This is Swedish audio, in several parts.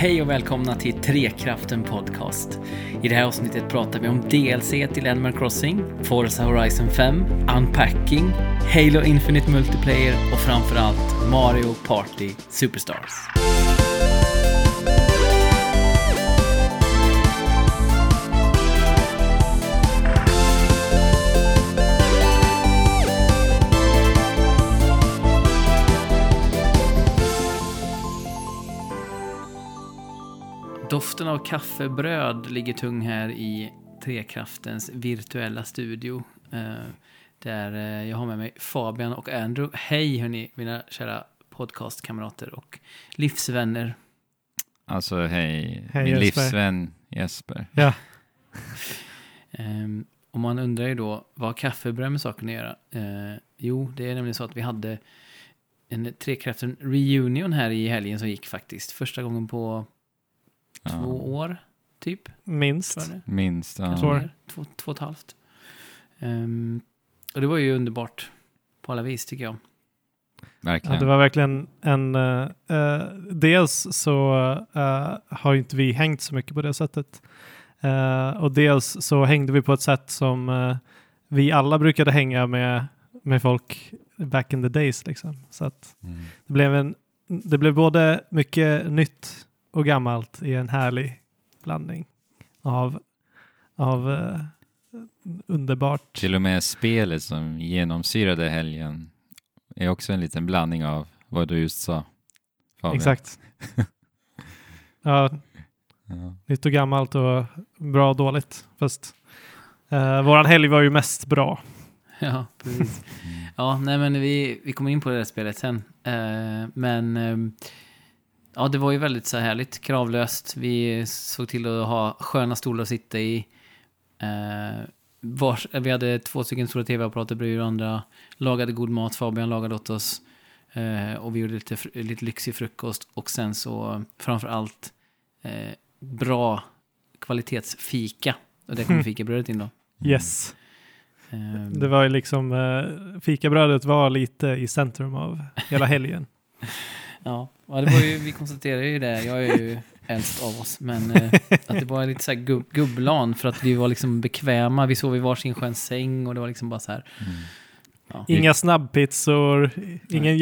Hej och välkomna till Trekraften Podcast. I det här avsnittet pratar vi om DLC till Animal Crossing, Forza Horizon 5, Unpacking, Halo Infinite Multiplayer och framförallt Mario Party Superstars. Doften av kaffebröd ligger tung här i Trekraftens virtuella studio. Eh, där eh, jag har med mig Fabian och Andrew. Hej hörni, mina kära podcastkamrater och livsvänner. Alltså hej, Hej, min Jesper. livsvän Jesper. Ja, Um, och man undrar ju då, vad har kaffebröd med saken att göra? Eh, jo, det är nämligen så att vi hade en Trekraften reunion här i helgen som gick faktiskt. Första gången på Ja, två år, typ. minst. Minst. Ja. Kanske. Två, två och ett halvt. Ehm, och det var ju underbart på alla vis tycker jag. Ja, Verkligen. det var verkligen en... eh, eh, dels så eh, har inte vi hängt så mycket på det sättet. Och dels så hängde vi på ett sätt som vi alla brukade hänga med, med folk back in the days. Liksom. Så att Mm. det blev, en, det blev både mycket nytt och gammalt i en härlig blandning av, av eh, underbart. Till och med spelet som genomsyrade helgen är också en liten blandning av vad du just sa. Fabian. Exakt. ja, Ja. nytt och gammalt och bra och dåligt. Fast uh, våran helg var ju mest bra. Ja, precis. Mm. Ja, nej men vi, vi kommer in på det där spelet sen. Eh, men ehm, ja, det var ju väldigt så här härligt, kravlöst. Vi såg till att ha sköna stolar att sitta i. Eh, vars, vi hade två stycken stora tv-apparater bredvid varandra. Lagade god mat, Fabian lagade åt oss. Eh, och vi gjorde lite, lite lyxig frukost. Och sen så framför allt eh, bra kvalitetsfika. Och det kommer fikabrödet in då. Yes. Ehm, Det var ju liksom, uh, fikabrödet var lite i centrum av hela helgen. Ja, ja det var ju, vi konstaterade ju det. Jag är ju äldst av oss. Men eh, att det var lite så här gubb, gubblan för att vi var liksom bekväma. Vi sov i varsin skön säng och det var liksom bara så här. Mm. Ja. Inga snabbpizzor, ingen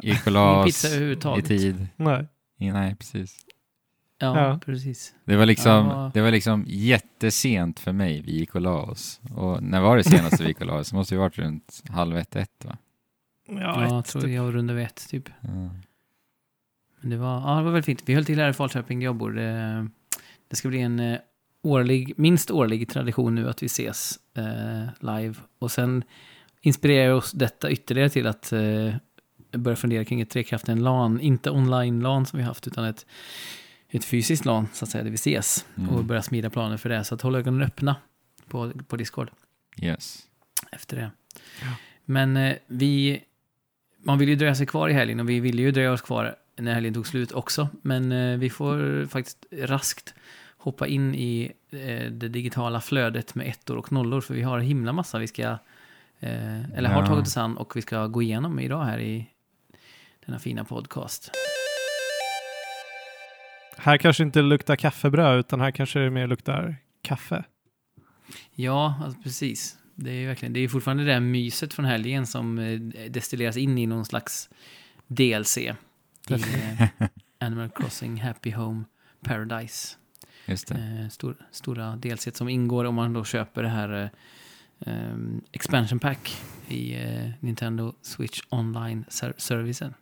och Ingen pizza oss i överhuvudtaget. tid. Nej. Nej, precis. Ja, Ja. precis. Det var, liksom, Ja. det var liksom jättesent för mig. Vi gick och la oss. Och när var det senaste vi gick och la oss? Det måste ju varit runt halv ett, ett va? Ja, Ja, jag ett, tror typ. jag runda vid ett typ. Ja. Men det var, ja, det var väldigt fint. Vi höll till här i Falköping där jag bor. Det, det ska bli en eh, årlig, minst årlig tradition nu att vi ses eh, live. Och sen inspirerar oss detta ytterligare till att eh, börja fundera kring ett Trekraften LAN. Inte online-LAN som vi haft, utan ett, ett fysiskt LAN, så att säga, där vi ses. Mm. Och börja smida planer för det. Så att håll ögonen öppna på, på Discord Yes. efter det. Men eh, vi, man vill ju dröja sig kvar i helgen och vi ville ju dröja oss kvar när helgen tog slut också. Men eh, vi får faktiskt raskt hoppa in i eh, det digitala flödet med ettor och nollor för vi har en himla massa vi ska, eh, eller har Ja. tagit oss an och vi ska gå igenom idag här i denna fina podcast. Här kanske inte luktar kaffebröd utan här kanske det mer luktar kaffe. Ja, alltså precis. Det är verkligen, det är fortfarande det här myset från helgen som eh, destilleras in i någon slags DLC. I eh, Animal Crossing Happy Home Paradise. Just det. Eh, stor, stora DLC som ingår om man då köper det här eh, expansion pack i eh, Nintendo Switch Online-servicen.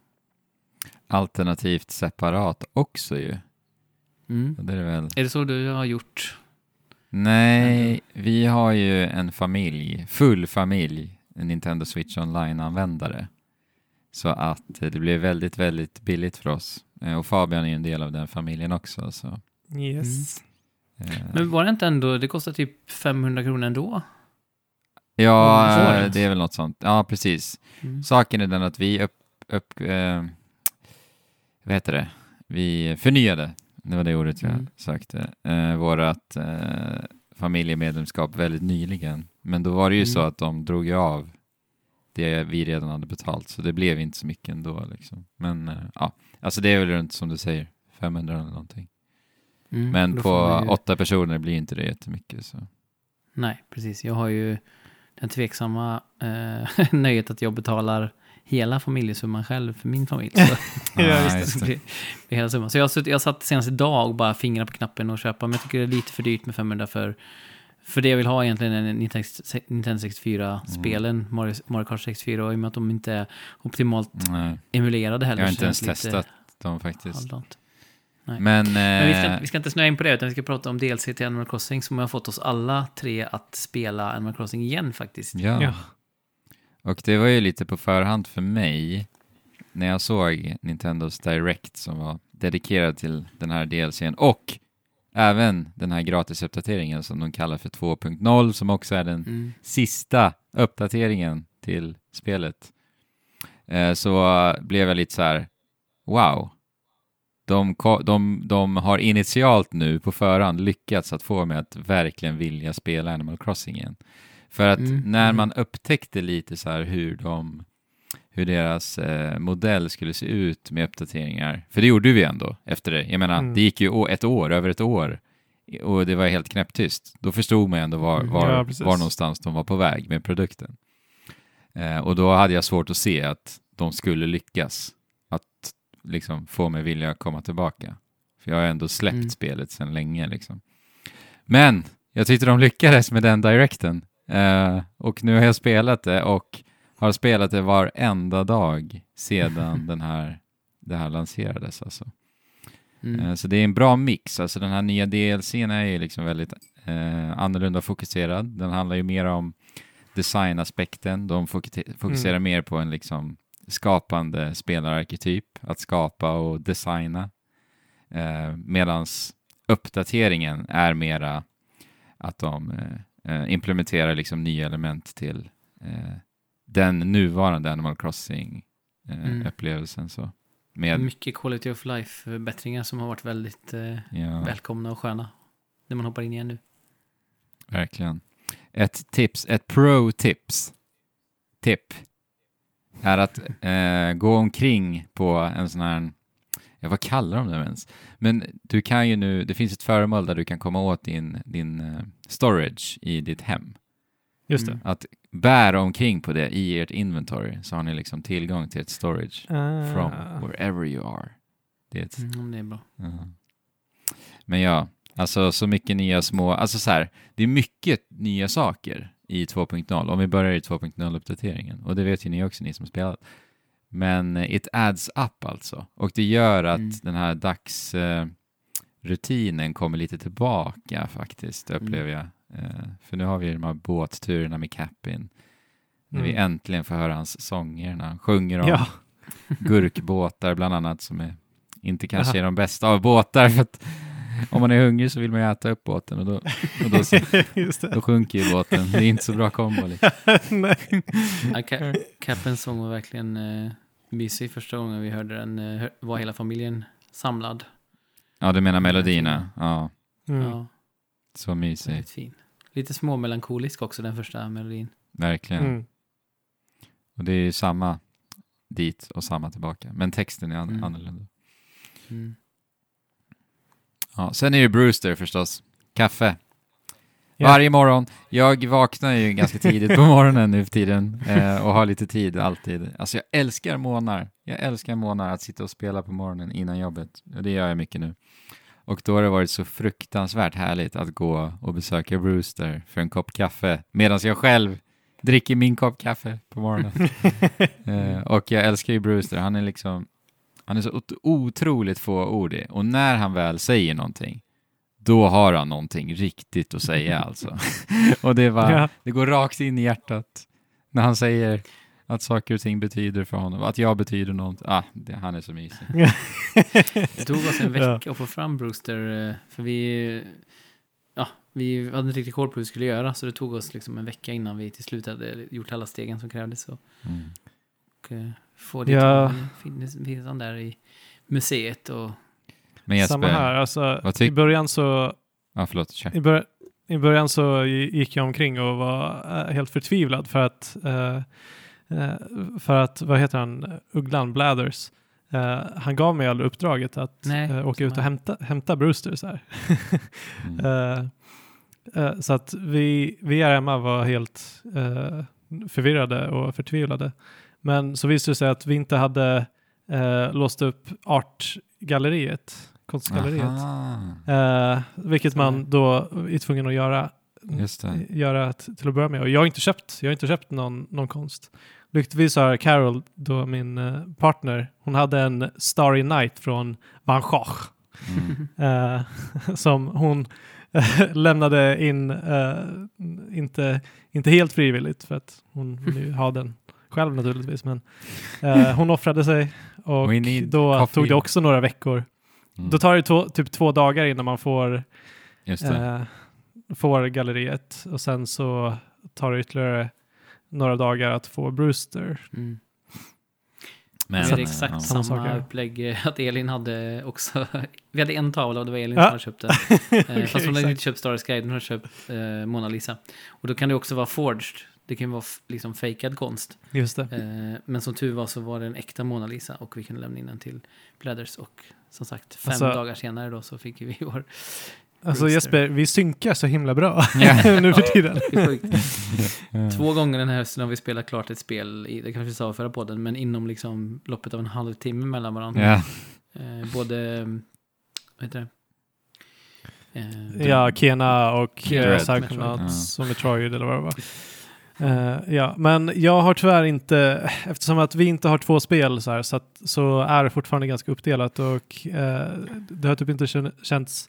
Alternativt separat också ju. Mm. Det är det väl. Är det så du har gjort? Nej, vi har ju en familj, full familj, en Nintendo Switch Online-användare. Så att det blev väldigt, väldigt billigt för oss. Eh, Och Fabian är ju en del av den familjen också. Så, Yes. eh, Men var det inte ändå, det kostar typ 500 kronor ändå? ja, eh, det är väl något sånt. Ja, precis. Mm. Saken är den att vi upp, upp eh, vad heter det? Vi förnyade, det var det ordet jag Mm. sökte, eh, vårat eh, familjemedlemskap väldigt nyligen. Men då var det ju Mm. så att de drog ju av det vi redan hade betalt, så det blev inte så mycket ändå. Liksom. Men eh, ja, alltså det är väl runt som du säger, 500 eller någonting. Mm, Men på ju- åtta personer blir inte det jättemycket. Så. Nej, precis. Jag har ju den tveksamma eh, nöjet att jag betalar hela familjesumman själv för min familj. Så, Ja, just det. blir hela summan. Så jag, jag satt senast idag och bara fingrade på knappen och köpa. Men jag tycker det är lite för dyrt med 500 för för det jag vill ha egentligen är Nintendo Nintendo 64-spelen, Mario, Mario Kart 64, och i och med att de inte är optimalt Nej, emulerade heller. jag har inte ens det testat dem faktiskt. halvdant. Nej. Men, Men vi ska, eh, inte- vi ska inte snöa in på det, utan vi ska prata om DLC till Animal Crossing som har fått oss alla tre att spela Animal Crossing igen faktiskt. ja. Ja. Och det var ju lite på förhand för mig när jag såg Nintendos Direct som var dedikerad till den här DLCn och även den här gratisuppdateringen som de kallar för 2.0 som också är den Mm. sista uppdateringen till spelet. Eh, så blev jag lite så här, wow. De, de, de har initialt nu på förhand lyckats att få mig att verkligen vilja spela Animal Crossing igen. För att Mm, när mm. man upptäckte lite så här hur de hur deras eh, modell skulle se ut med uppdateringar. För det gjorde vi ändå efter det. Jag menar, Mm. det gick ju ett år, över ett år och det var helt knäpptyst. Då förstod man ändå var, Mm. var, Ja, var någonstans de var på väg med produkten. Eh, och då hade jag svårt att se att de skulle lyckas att liksom få mig vilja komma tillbaka. För jag har ändå släppt Mm. spelet sedan länge liksom. Men jag tyckte de lyckades med den directen. Eh, och nu har jag spelat det och har spelat det varenda dag sedan den här, det här lanserades. Alltså. Mm. Eh, Så det är en bra mix. Alltså den här nya DLCn är ju liksom väldigt eh, annorlunda fokuserad. Den handlar ju mer om designaspekten. De fokuserar Mm. mer på en liksom skapande spelararketyp, att skapa och designa. Eh, Medan uppdateringen är mera att de eh, eh, implementerar liksom nya element till eh, den nuvarande Animal Mm. Crossing-upplevelsen. så. Med, Mycket quality of life-förbättringar som har varit väldigt eh, ja. välkomna och sköna. När man hoppar in igen nu. Verkligen. Ett tips, ett pro-tips, tipp, är att eh, gå omkring på en sån här, ja, vad kallar de det ens? Men du kan ju nu, det finns ett föremål där du kan komma åt din, din eh, storage i ditt hem. Just det. Mm. Att bära omkring på det i ert inventory så har ni liksom tillgång till ett storage Ah. from wherever you are. Det är ett Mm, det är bra. Ja. Men ja, alltså så mycket nya små, alltså så här, det är mycket nya saker i 2.0, om vi börjar i 2.0-uppdateringen, och det vet ju ni också, ni som spelat. Men it adds up alltså, och det gör att Mm. den här dagsrutinen rutinen kommer lite tillbaka faktiskt, Mm. upplever jag. Eh, för nu har vi de här båtturerna med Capin, när vi Mm. äntligen får höra hans sånger när han sjunger om Ja, gurkbåtar bland annat som är, inte kanske är de bästa av båtar för att om man är hungrig så vill man ju äta upp båten och då, och då, så, just det. då sjunker ju båten. Det är inte så bra kombo. Liksom. Nej. Ja, Ca- Capens sång var verkligen eh, mysig första gången vi hörde den. Eh, var hela familjen samlad. Ja, du menar melodierna? Ja, Mm. Ja, så mysigt. väldigt fin. Lite småmelankolisk också den första melodin. Verkligen. Mm. Och det är ju samma dit och samma tillbaka. Men texten är an- Mm. annorlunda. Mm. Ja, sen är det Brewster förstås. Kaffe. Ja. Varje morgon. Jag vaknar ju ganska tidigt på morgonen nu för tiden eh, och har lite tid alltid. Alltså jag älskar månar. Jag älskar månar att sitta och spela på morgonen innan jobbet. Och det gör jag mycket nu. Och då har det varit så fruktansvärt härligt att gå och besöka Brewster för en kopp kaffe medan jag själv dricker min kopp kaffe på morgonen. eh, och jag älskar ju Brewster. Han är liksom han är så ot- otroligt fåordig och när han väl säger någonting då har han någonting riktigt att säga alltså. och det, bara, Ja. det går rakt in i hjärtat när han säger att saker och ting betyder för honom, att jag betyder något. Ah, det, han är så mysig. Det tog oss en Ja. vecka att få fram Brewster. eh, För vi, ja, vi hade inte riktigt koll på hur vi skulle göra. Så det tog oss liksom en vecka innan vi till slut hade gjort alla stegen som krävdes. Och, Mm. och eh, få dit Ja. honom. Finns, finns han där i museet och Men Jesper, Samma här. Alltså, vad I början så ja förlåt, kör. I, bör I början så gi- gick jag omkring och var eh, helt förtvivlad för att, eh, eh, för att vad heter han, Ugglan Blathers, eh, han gav mig aldrig uppdraget att Nej, eh, åka ut och hämta, hämta Brewster. Så, här. Mm. Eh, så att vi, vi här hemma var helt förvirrade och förtvivlade. Men så visade det sig att vi inte hade låst upp artgalleriet, konstgalleriet. Eh, vilket man då är tvungen att göra, det. göra till att börja med. Och jag har inte köpt, jag har inte köpt någon, någon konst. Lyckligtvis har Carol, då min eh, partner, hon hade en Starry Night från Van Gogh. Mm. Eh, som hon lämnade in, eh, inte, inte helt frivilligt för att hon ville ju ha den själv naturligtvis. Men eh, hon offrade sig och då coffee. tog det också några veckor. Mm. Då tar det två, typ två dagar innan man får, Just det. eh, får galleriet och sen så tar det ytterligare några dagar att få Brewster. Mm. Men, hade eh, exakt ja. Samma upplägg. eh, Att Elin hade också... vi hade en tavla och det var Elin Ja. som hade köpt den. Eh, Okej, Fast hon hade inte köpt Stars Guide, hon hade köpt eh, Mona Lisa. Och då kan det också vara forged. Det kan ju vara liksom fejkad konst. Just det. Eh, men som tur var så var det en äkta Mona Lisa och vi kunde lämna in den till Bladders. Och som sagt, fem Alltså- dagar senare då så fick vi vår... Alltså Brewster. Jesper, vi synkar så himla bra Ja. nu för tiden. Två gånger den här hösten har vi spelat klart ett spel, i, det kanske vi sa i förra podden, men inom liksom loppet av en halvtimme mellan varandra. Ja, Eh, både, vad heter det? Eh, Ja, Kena och Psychonauts Metroid. och Metroid eller vad det var. Eh, ja, men jag har tyvärr inte, eftersom att vi inte har två spel så här, så, att, så är det fortfarande ganska uppdelat och eh, det har typ inte kän- känts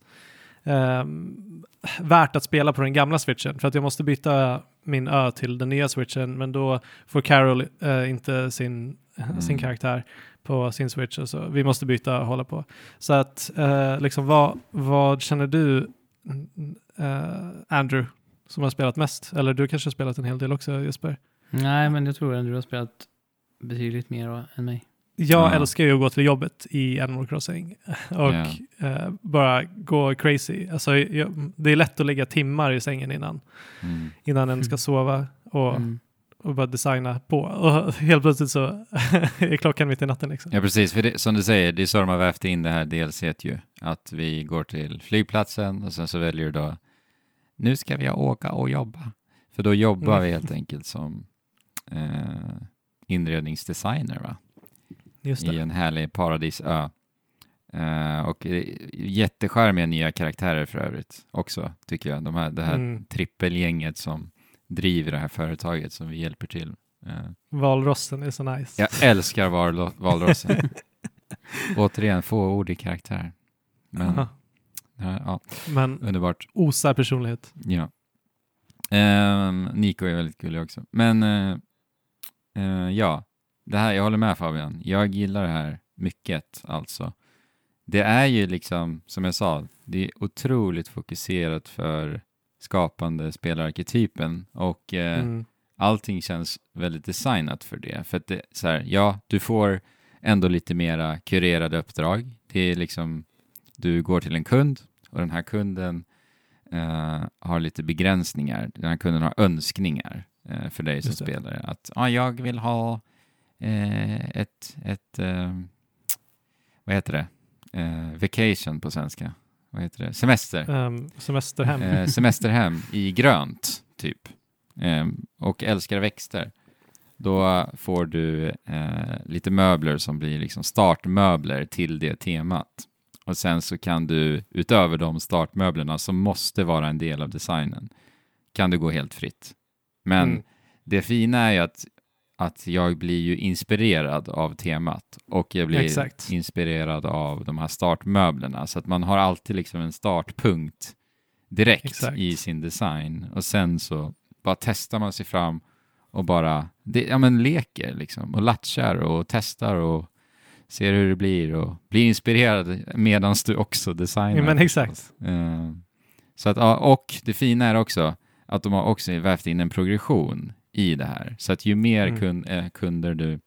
ehm, värt att spela på den gamla switchen för att jag måste byta min ö till den nya switchen men då får Carol eh, inte sin, Mm. sin karaktär på sin switch och så vi måste byta och hålla på. Så att liksom vad, vad känner du Andrew som har spelat mest? Eller du kanske har spelat en hel del också Jesper? Nej, men jag tror att du har spelat betydligt mer än mig. Jag Ja. älskar ju att gå till jobbet i Animal Crossing och Ja. eh, bara gå crazy. Alltså, jag, det är lätt att ligga timmar i sängen innan, mm. innan en ska sova och, Mm. och bara designa på. Och helt plötsligt så är klockan mitt i natten. Liksom. ja precis. För det, som du säger, det är så de har vävt in det här DLC ju. Att vi går till flygplatsen och sen så väljer du då, nu ska vi åka och jobba. För då jobbar Mm. vi helt enkelt som eh, inredningsdesigner va? Just i en härlig paradisö. Eh, och eh, jättecharmiga nya karaktärer för övrigt också, tycker jag. De här, det här Mm. trippelgänget som driver det här företaget som vi hjälper till. Eh, Valrossen är så nice. jag älskar val, valrossen. Återigen, fåordig karaktär. Men, Aha. Ja, Men underbart. osar personlighet. Ja. Ehm, Nico är väldigt gullig också. Men eh, eh, ja, det här, jag håller med Fabian. Jag gillar det här mycket alltså. Det är ju liksom, som jag sa, det är otroligt fokuserat för skapande spelararketypen och eh, Mm. allting känns väldigt designat för det. För att det, så här, ja, du får ändå lite mera kurerade uppdrag. Det är liksom, du går till en kund och den här kunden eh, har lite begränsningar. Den här kunden har önskningar eh, för dig som spelare. Att ah, jag vill ha eh, ett, ett eh, vad heter det? Eh, vacation på svenska. Vad heter det? Semester Ehm, semesterhem. eh, semesterhem i grönt, typ. Eh, och älskar växter. Då får du eh, lite möbler som blir liksom startmöbler till det temat. Och sen så kan du, utöver de startmöblerna som måste vara en del av designen, kan du gå helt fritt. Men Mm. det fina är ju att, att jag blir ju inspirerad av temat och jag blir Exakt. inspirerad av de här startmöblerna. Så att man har alltid liksom en startpunkt direkt Exakt. i sin design och sen så bara testar man sig fram och bara det, ja, men leker liksom och latchar och testar och ser hur det blir och blir inspirerad medan du också designar. Ja, men exakt. Eh, så att, ja, och det fina är också att de har också vävt in en progression i det här. Så att ju mer Mm. kun, eh, kunder du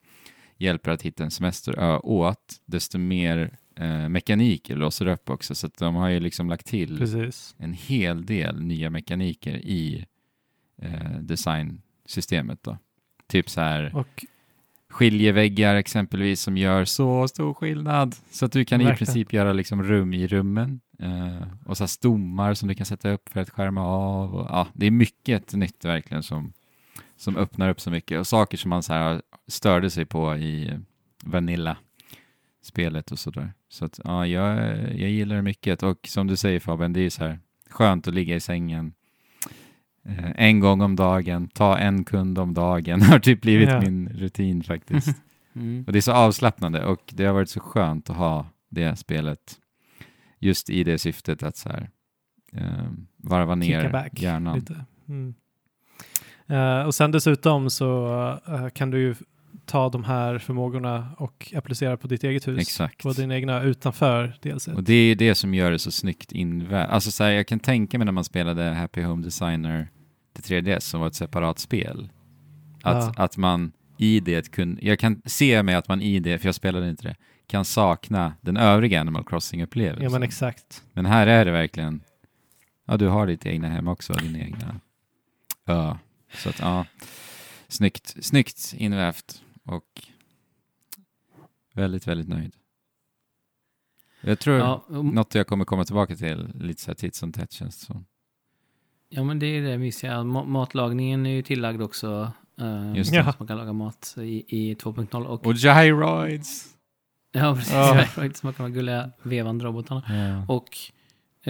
hjälper att hitta en semesterö åt, desto mer eh, mekaniker låser upp också. Så att de har ju liksom lagt till Precis. en hel del nya mekaniker i eh, designsystemet då. Typ så här Och skiljeväggar exempelvis som gör så stor skillnad. Så att du kan i Verkligen. princip göra liksom rum i rummen. Eh, och så stommar som du kan sätta upp för att skärma av. Och, ja, det är mycket nytt verkligen som, som öppnar upp så mycket. Och saker som man så här störde sig på i Vanilla-spelet och sådär. Så att ja, jag, jag gillar det mycket. Och som du säger Fabian, det är så här skönt att ligga i sängen en gång om dagen, ta en kund om dagen har typ blivit Ja. min rutin faktiskt. Mm. Och det är så avslappnande och det har varit så skönt att ha det spelet just i det syftet att så här, eh, varva Kicka ner back hjärnan. lite. Mm. Eh, och sen dessutom så eh, kan du ju ta de här förmågorna och applicera på ditt eget hus. Exakt. På dina egna utanför DLC. Och det är det som gör det så snyggt invä- Alltså så här, jag kan tänka mig när man spelade Happy Home Designer till 3DS som var ett separat spel. Att, att man i det kunde, jag kan se mig att man i det, för jag spelade inte det, kan sakna den övriga Animal Crossing-upplevelsen. Ja men exakt. Men här är det verkligen, ja du har ditt egna hem också, din egna ö. Så att ja, snyggt, snyggt invävt och väldigt, väldigt nöjd. Jag tror Ja, och- något jag kommer komma tillbaka till lite så här titt som tätt känns det som. ja, men det är det mysiga. Ma- Matlagningen är ju tillagd också. Uh, Just det. Så man kan laga mat i, i 2.0. Och, Och gyroids! ja, precis. Ja. Ja. Som de här gulliga vevande robotarna. Ja. Och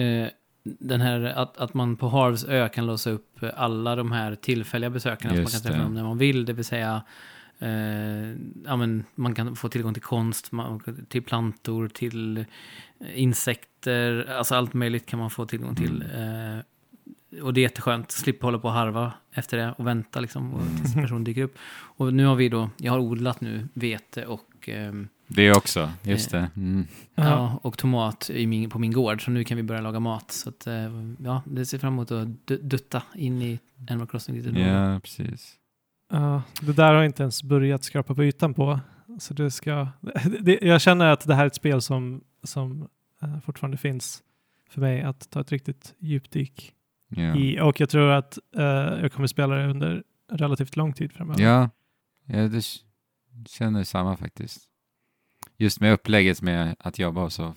eh, den här att, att man på Harvs ö kan låsa upp alla de här tillfälliga besökarna som man kan träffa dem när man vill. Det vill säga, eh, ja, men man kan få tillgång till konst, man, till plantor, till eh, insekter, alltså allt möjligt kan man få tillgång till. Mm. Eh, och det är jätteskönt, slippa hålla på och harva efter det och vänta liksom och tills personen dyker upp. Och nu har vi då, jag har odlat nu vete och ehm, Det också, just det. Mm. Ja, och tomat i min, på min gård. Så nu kan vi börja laga mat. Så att, eh, ja, det ser fram emot att du- dutta in i Animal Crossing lite då. Ja, precis. Ja, det där har jag inte ens börjat skrapa på ytan på. Så det ska, det, jag känner att det här är ett spel som, som eh, fortfarande finns för mig att ta ett riktigt djupdyk Ja. i. Och jag tror att eh, jag kommer spela det under relativt lång tid framöver. Ja, ja det känner samma faktiskt. Just med upplägget med att jobba och så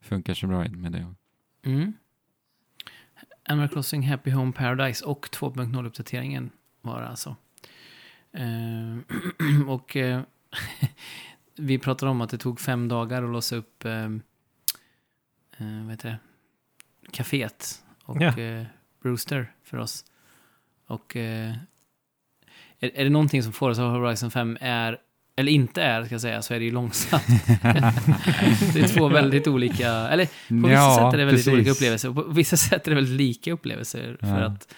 funkar så bra med det. Mm. Animal Crossing Happy Home Paradise och 2.0-uppdateringen var det alltså. Eh, och eh, vi pratade om att det tog fem dagar att låsa upp eh, eh, vad heter det? kaféet och Ja. eh, Brewster för oss. Och eh, är, är det någonting som Forza Horizon 5 är, eller inte är, ska jag säga, så är det ju långsamt. det är två väldigt olika, eller på vissa sätt är det väldigt olika upplevelser och på vissa sätt är det väldigt lika upplevelser. För Ja. att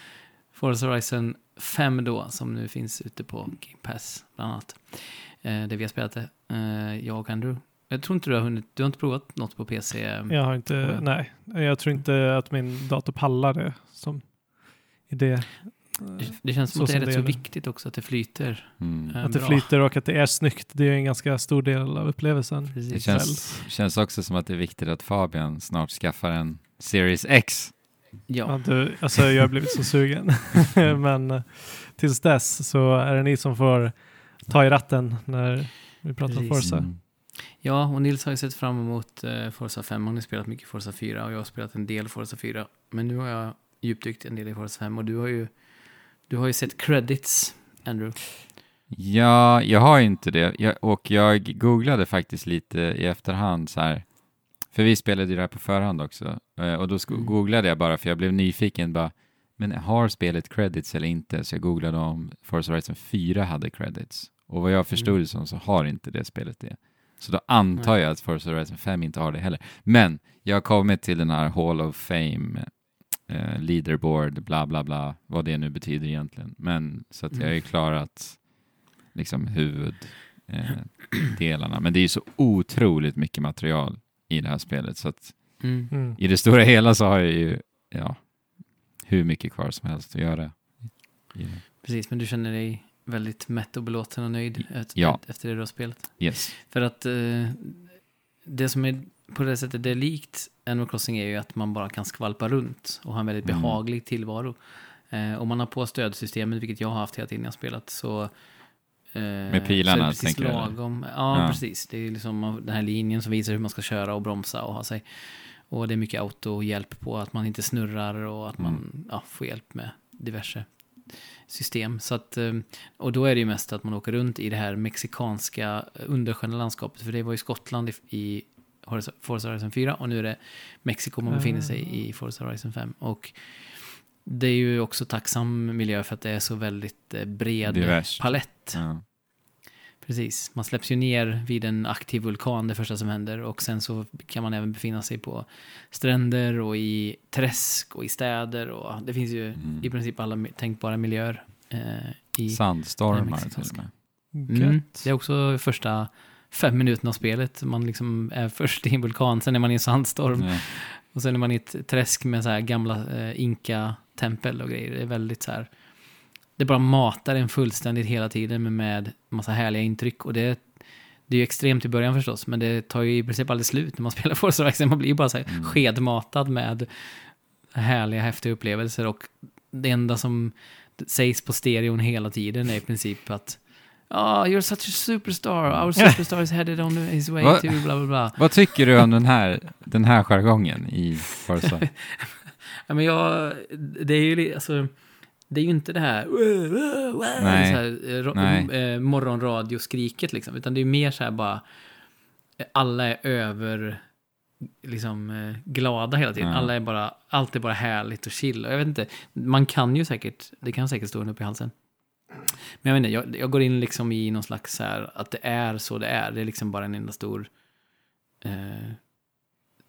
Forza Horizon 5 då, som nu finns ute på Game Pass bland annat, eh, där vi har spelat det, eh, jag och Andrew. Jag tror inte du har hunnit, du har inte provat något på PC? Jag har inte, Ja. nej, jag tror inte att min dator pallar det som i det. Det- Det känns som att det är rätt det så viktigt också att det flyter. Mm. eh, Att det bra. flyter och att det är snyggt, det är en ganska stor del av upplevelsen. Precis. Det känns, känns också som att det är viktigt att Fabian snart skaffar en Series X. Ja, Ja, du, alltså jag har blivit så sugen. Men eh, tills dess så är det ni som får ta i ratten när vi pratar om Precis. Forza. Mm. ja, och Nils har ju sett fram emot eh, Forza 5. Han har spelat mycket Forza 4 och jag har spelat en del Forza 4. Men nu har jag djupdykt en del i Forza 5 och du har ju, du har ju sett credits, Andrew. Ja, jag har ju inte det. Jag, och jag googlade faktiskt lite i efterhand så här. För vi spelade ju det här på förhand också. Eh, Och då Mm. googlade jag bara för jag blev nyfiken bara. Men har spelet credits eller inte? Så jag googlade om Forza Horizon 4 hade credits. Och vad jag förstod Mm. det som så har inte det spelet det. Så då antar jag att Forza Horizon 5 inte har det heller. Men jag har kommit till den här Hall of Fame eh, leaderboard, bla bla bla, vad det nu betyder egentligen. Men så att jag har ju klarat liksom huvuddelarna. Eh. Men det är ju så otroligt mycket material i det här spelet så att Mm. Mm. i det stora hela så har jag ju ja, hur mycket kvar som helst att göra. det. Precis, men du känner dig väldigt mätt och belåten och nöjd Ja. efter det du har spelat. Yes. För att eh, det som är på det sättet det är likt Animal Crossing är ju att man bara kan skvalpa runt och ha en väldigt Mm. behaglig tillvaro. Eh, om man har på stödsystemet, vilket jag har haft hela tiden jag har spelat, så Med pilarna, precis tänker lagom. Ja, Ja. precis. Det är liksom den här linjen som visar hur man ska köra och bromsa och ha sig. Och det är mycket autohjälp på att man inte snurrar och att man Mm. ja, får hjälp med diverse system. Så att, eh, och då är det ju mest att man åker runt i det här mexikanska undersköna landskapet. För det var ju Skottland i, i Forza Forza Horizon 4 och nu är det Mexiko man befinner sig i Forza Horizon 5. Och det är ju också tacksam miljö för att det är så väldigt eh, bred Divers. palett. Ja. Precis, man släpps ju ner vid en aktiv vulkan det första som händer och sen så kan man även befinna sig på stränder och i träsk och i städer och det finns ju Mm. i princip alla tänkbara miljöer eh, i Sandstormar Det är till och med. Mm. Det är också första fem minuterna av spelet. Man liksom är först i en vulkan, sen är man i en sandstorm Ja. och sen är man i ett träsk med så här gamla eh, inka-tempel och grejer. Det är väldigt så här. Det bara matar en fullständigt hela tiden med, med massa härliga intryck och det det är ju extremt i början förstås, men det tar ju i princip aldrig slut när man spelar Forza Horizon. Man blir ju bara så här Mm. skedmatad med härliga, häftiga upplevelser och det enda som sägs på stereon hela tiden är i princip att Ah, you're such a superstar. Our superstar is headed on his way to bla bla bla. Vad tycker du om den här, den här jargongen i Forza? Ja, men jag, det är ju alltså, det är ju inte det här, Nej. så här eh, ro- Nej. eh, morgonradioskriket liksom, utan det är mer så här bara, alla är över, liksom eh, glada hela tiden. Ja. Alla är bara, allt är bara härligt och chill. Och jag vet inte, man kan ju säkert, det kan säkert stå en upp i halsen. Men jag vet inte, jag, jag går in liksom i någon slags så här, att det är så det är. Det är liksom bara en enda stor eh,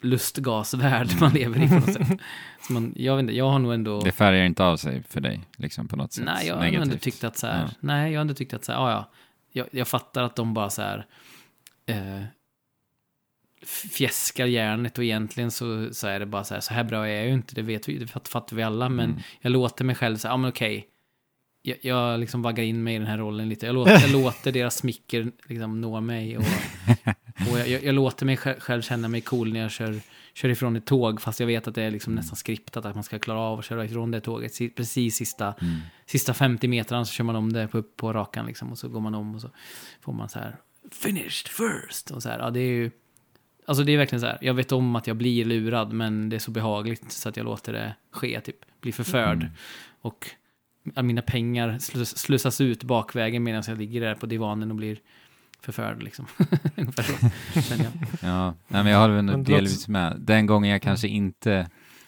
lustgasvärld man lever i på något sätt. Så man, jag vet inte, jag har nog ändå... Det färgar inte av sig för dig, liksom på något sätt Nej, jag har ändå tyckt att så här, Ja. nej, jag har ändå tyckt att så här, ja, ja, jag, jag fattar att de bara så här, eh, fjäskar järnet och egentligen så, så är det bara så här, så här bra är jag ju inte, det vet vi, det fatt- fattar vi alla, men Mm. jag låter mig själv säga, ja men okej, jag, jag liksom vaggar in mig i den här rollen lite, jag låter, jag låter deras smicker liksom nå mig och, och jag, jag, låter mig själv, känna mig cool när jag kör, kör ifrån ett tåg, fast jag vet att det är liksom nästan skriptat att man ska klara av att köra ifrån det tåget, precis sista Mm. sista 50 metrarna så kör man om det på, på rakan liksom och så går man om och så får man så här finished first och så här. Ja, det är ju alltså det är verkligen så här. Jag vet om att jag blir lurad, men det är så behagligt så att jag låter det ske, typ bli förförd Mm. och att mina pengar slus, slussas ut bakvägen medan jag ligger där på divanen och blir förförd liksom. Ungefär så. Men ja. Ja, nej, men jag håller väl delvis med. Den gången jag kanske inte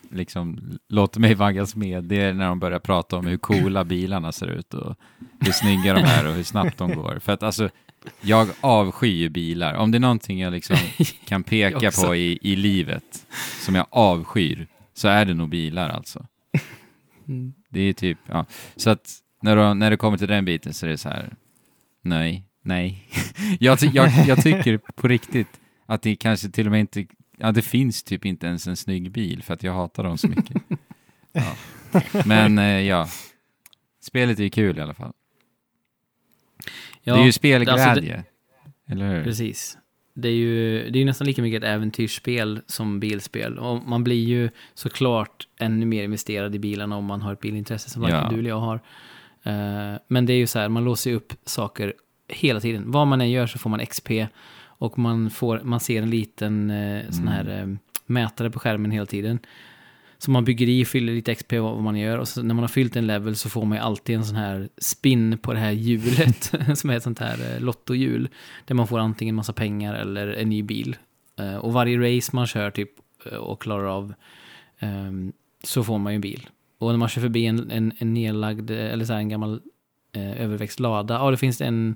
liksom låter mig vaggas med, det är när de börjar prata om hur coola bilarna ser ut och hur snygga de är och hur snabbt de går. För att alltså, jag avskyr bilar. Om det är någonting jag liksom kan peka Jag på i, i livet som jag avskyr, så är det nog bilar alltså. Mm. Det är typ, ja. Så att när, de, när det kommer till den biten så är det så här, nej, nej. jag, ty, jag, jag tycker på riktigt att det kanske till och med inte, ja det finns typ inte ens en snygg bil för att jag hatar dem så mycket. Ja. Men eh, ja, spelet är ju kul i alla fall. Ja, det är ju alltså spelglädje. eller hur? Precis. Det är ju det är nästan lika mycket ett äventyrsspel som bilspel. Och man blir ju såklart ännu mer investerad i bilarna om man har ett bilintresse som varken Ja. du eller jag har. Eh, men det är ju så här, man låser ju upp saker hela tiden. Vad man än gör så får man XP. Och man, får, man ser en liten eh, sån här eh, mätare på skärmen hela tiden. Så man bygger i, fyller lite XP vad vad man gör. Och så när man har fyllt en level så får man ju alltid en sån här spin på det här hjulet. som är ett sånt här eh, lottohjul. Där man får antingen massa pengar eller en ny bil. Eh, och varje race man kör typ eh, och klarar av ehm, så får man ju en bil. Och när man kör förbi en, en, en nedlagd, eller så här en gammal eh, överväxt lada, ja, det finns en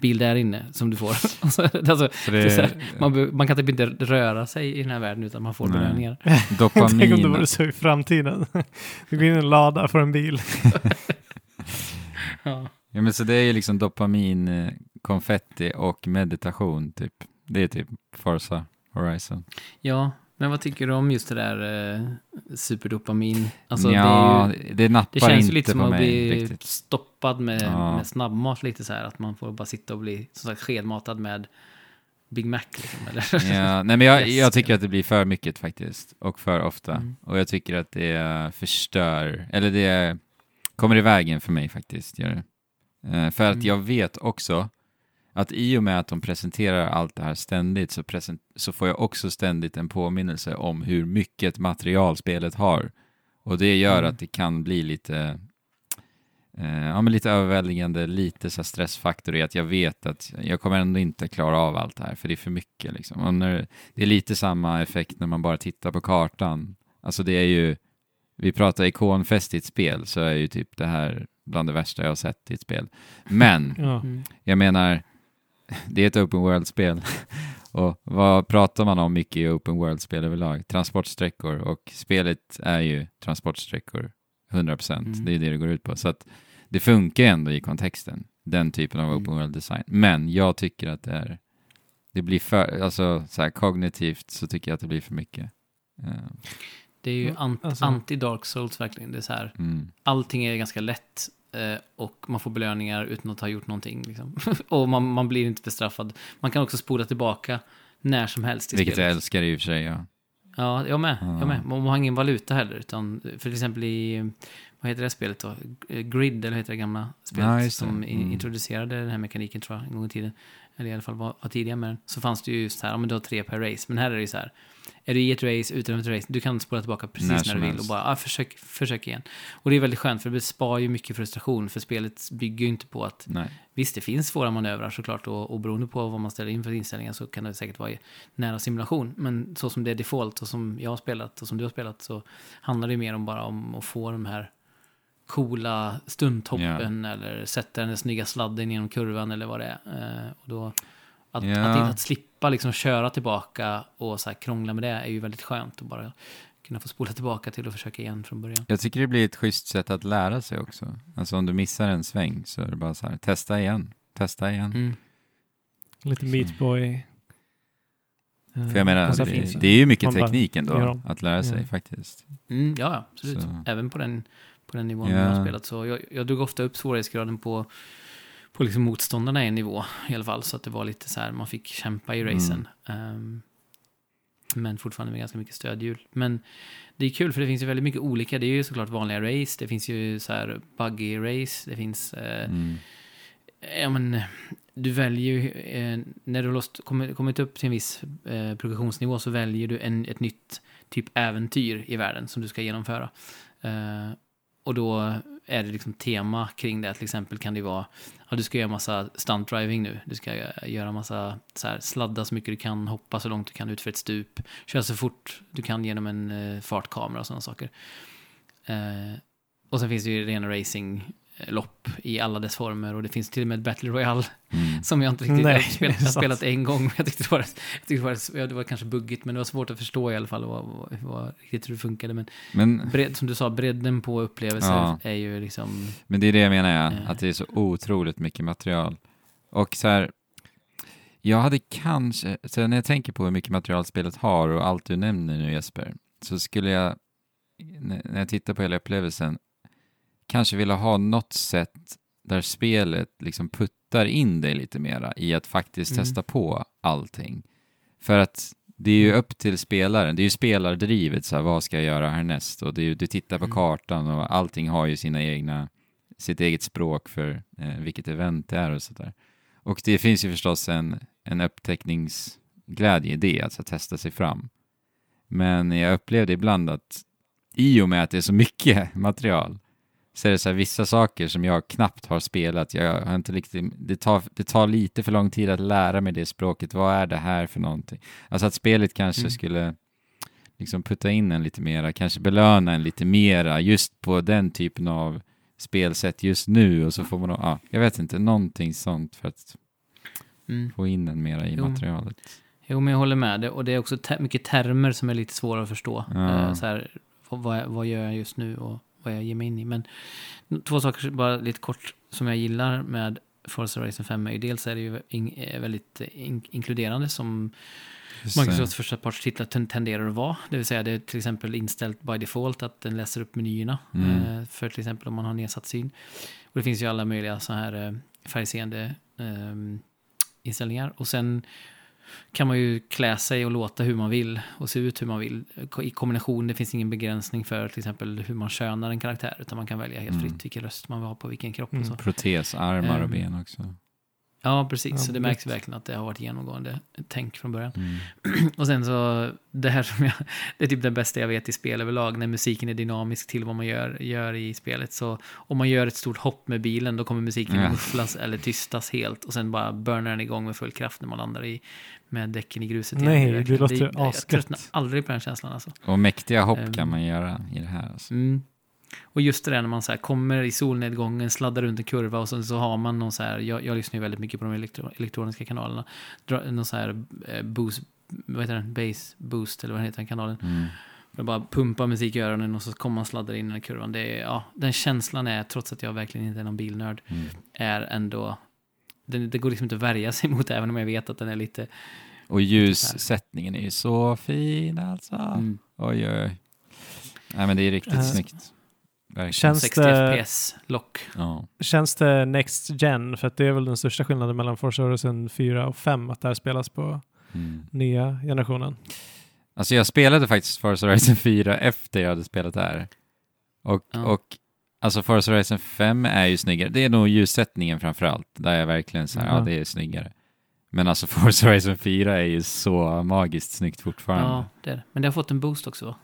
bil där inne som du får. alltså, alltså, Så det är så det här, man, man kan typ inte röra sig i den här världen utan man får belöningar. Tänk om det vore så i framtiden. Du går in i en lada för en bil. Ja. Ja, men så det är ju liksom dopamin, eh, konfetti och meditation typ. Det är typ Forza Horizon. ja, men vad tycker du om just det där eh, superdopamin? Alltså, ja, det, är ju, det nappar det känns inte ju lite som på att mig bli riktigt. stoppad med, Ja. med snabbmat lite så här. Att man får bara sitta och bli som sagt skedmatad med Big Mac. Liksom, eller? Ja, nej men jag, jag tycker att det blir för mycket faktiskt. Och för ofta. Mm. Och jag tycker att det förstör, eller det kommer i vägen för mig faktiskt. Gör det. Eh, för att Mm. jag vet också att i och med att de presenterar allt det här ständigt så, present- så får jag också ständigt en påminnelse om hur mycket material spelet har. Och det gör Mm. att det kan bli lite, eh, ja, men lite överväldigande, lite så stressfaktor i att jag vet att jag kommer ändå inte klara av allt det här, för det är för mycket. Liksom. Och när, det är lite samma effekt när man bara tittar på kartan. Alltså det är ju, vi pratar ikonfest i ett spel, så är ju typ det här bland det värsta jag har sett i ett spel. Men Ja. Mm. jag menar, det är ett open world-spel. och vad pratar man om mycket i open world-spel överlag? Transportsträckor och spelet är ju transportsträckor, 100%. Mm. Det är det det går ut på. Så att det funkar ändå i kontexten, den typen av Mm. open world-design. Men jag tycker att det är, det blir för, alltså så här kognitivt så tycker jag att det blir för mycket. Eh, Det är ju Mm, ant- alltså- anti-Dark Souls verkligen. Det är så här, mm. allting är ganska lätt och man får belöningar utan att ha gjort någonting. Liksom. och man, man blir inte bestraffad. Man kan också spola tillbaka när som helst i Vilket jag spelet. älskar i och för sig, ja. Ja, jag med. Ja. Jag med. Man har ingen valuta heller. Utan för till exempel i, vad heter det spelet då? Eh, Grid, eller heter det gamla spelet? Ja, just det. som Mm. introducerade den här mekaniken tror jag, en gång i tiden. Eller i alla fall var, var tidiga med den. Så fanns det ju så här, men du har tre per race. Men här är det ju så här, är du i ett race, utanför ett race, du kan spola tillbaka precis När när, du vill helst. och bara, ah, försök, försök igen. Och det är väldigt skönt, för det sparar ju mycket frustration, för spelet bygger ju inte på att Nej. Visst, det finns svåra manövrar såklart och, och beroende på vad man ställer in för inställningar så kan det säkert vara nära simulation. Men så som det är default och som jag har spelat och som du har spelat så handlar det mer om bara om att få de här coola stundtoppen eller sätta den snygga sladden genom kurvan eller vad det är. Eh, och då, att, Ja. att, att slippa liksom köra tillbaka och så här krångla med det är ju väldigt skönt att bara kunna få spola tillbaka till och försöka igen från början. Jag tycker det blir ett schysst sätt att lära sig också. Alltså om du missar en sväng så är det bara så här, testa igen, testa igen. Mm. Lite Meat Boy. eh, För jag menar, koncept. det, det är ju mycket Man bara teknik ändå att lära sig Ja. faktiskt. Mm, ja, ja, absolut. Så. Även på den, på den nivån Ja. jag har spelat. Så jag, jag drog ofta upp svårighetsgraden på, på liksom motståndarna i en nivå i alla fall. Så att det var lite så här, man fick kämpa i racen. Ehm, men fortfarande med ganska mycket stödhjul. Men det är kul för det finns ju väldigt mycket olika. Det är ju såklart vanliga race. Det finns ju så här buggy race. Det finns... Eh, Mm. Ja, men du väljer ju, eh, när du har kommit, kommit upp till en viss eh, progressionsnivå så väljer du en, ett nytt typ äventyr i världen som du ska genomföra. Eh, och då är det liksom tema kring det. Till exempel kan det vara, ja du ska göra massa stunt driving nu. Du ska göra massa, så här, sladda så mycket du kan, hoppa så långt du kan ut för ett stup. Köra så fort du kan genom en eh, fartkamera och sådana saker. Eh, och sen finns det ju rena racing, racinglopp i alla dess former och det finns till och med Battle Royale Mm. som jag inte riktigt Nej, jag spelat, jag spelat en gång. men Jag tyckte det var, jag tyckte det var, det var kanske buggigt men det var svårt att förstå i alla fall vad, vad, vad, riktigt hur det funkade. Men Men, bredd, som du sa, bredden på upplevelser Ja. är ju liksom... men det är det jag menar, ja, Eh. att det är så otroligt mycket material. Och så här, jag hade kanske, så när jag tänker på hur mycket material spelet har och allt du nämner nu Jesper, så skulle jag, när jag tittar på hela upplevelsen, kanske vilja ha något sätt där spelet liksom puttar in dig lite mera i att faktiskt Mm. testa på allting. För att det är ju upp till spelaren, det är ju spelardrivet, så här, vad ska jag göra härnäst? Och det är, ju- du tittar på Mm. kartan och allting har ju sina egna, sitt eget språk för eh, vilket event det är och sådär. Och det finns ju förstås en, en upptäckningsglädje i det, alltså att testa sig fram. Men jag upplevde ibland att i och med att det är så mycket material så är det så här vissa saker som jag knappt har spelat. Jag har inte riktigt, det, tar, det tar lite för lång tid att lära mig det språket. Vad är det här för någonting? Alltså att spelet kanske Mm. skulle liksom putta in en lite mera, kanske belöna en lite mera just på den typen av spelsätt just nu och så får man, ja, jag vet inte, någonting sånt för att Mm. få in en mera i Jo. materialet. Jo, men jag håller med. Det, och det är också te- mycket termer som är lite svåra att förstå. Ja. Eh, så här, vad, vad, gör jag just nu och vad jag ger mig in i. Men två saker, bara lite kort, som jag gillar med Forza Horizon 5 är ju dels är det ju in, eh, väldigt in, inkluderande som. Microsofts första partstitlar ten- tenderar att vara. Det vill säga det är till exempel inställt by default att den läser upp menyerna. Mm. Eh, för till exempel om man har nedsatt syn. Och det finns ju alla möjliga så här eh, färgseende eh, inställningar. Och sen kan man ju klä sig och låta hur man vill och se ut hur man vill. I kombination, det finns ingen begränsning för till exempel hur man könar en karaktär, utan man kan välja helt Mm. fritt vilken röst man vill ha på vilken kropp Mm. och så. Protesarmar och Ehm, ben också. Ja, precis. Ja, så det märks verkligen att det har varit genomgående tänk från början. Mm. Och sen så, det här som jag, det är typ det bästa jag vet i spel överlag, när musiken är dynamisk till vad man gör, gör i spelet. Så om man gör ett stort hopp med bilen, då kommer musiken mufflas eller tystas helt. Och sen bara burnar den igång med full kraft när man landar i, med däcken i gruset. Nej, är det låter Jag asgött. tröttnar aldrig på den känslan alltså. Och mäktiga hopp Ehm. kan man göra i det här. Alltså. Mm. Och just det där när man så här kommer i solnedgången, sladdar runt en kurva och sen så har man någon så här, jag, jag lyssnar ju väldigt mycket på de elektro, elektroniska kanalerna, Dra, någon så här eh, boost, vad heter den, bass boost eller vad heter den kanalen. Mm. Jag bara pumpar musik i öronen och så kommer man sladdar in i den här kurvan. Det är, ja, den känslan är, trots att jag verkligen inte är någon bilnörd, Mm. är ändå, den, det går liksom inte att värja sig mot även om jag vet att den är lite, Och ljussättningen är ju så fin alltså. mm, Oj, oj, oj. Nej, men det är riktigt Eh, snyggt. Verkligen. Känns 60 det, FPS-lock. Ja. känns det Next Gen? För att det är väl den största skillnaden mellan Forza Horizon 4 och 5, att det här spelas på Mm. nya generationen. Alltså jag spelade faktiskt Forza Horizon 4 efter jag hade spelat det här. Och, Ja. och alltså Forza Horizon 5 är ju snyggare. Det är nog ljussättningen framför allt. Där är verkligen så här, ja Ja. det är snyggare. Men alltså Forza Horizon 4 är ju så magiskt snyggt fortfarande. Ja, Ja, det är det. Men det har fått en boost också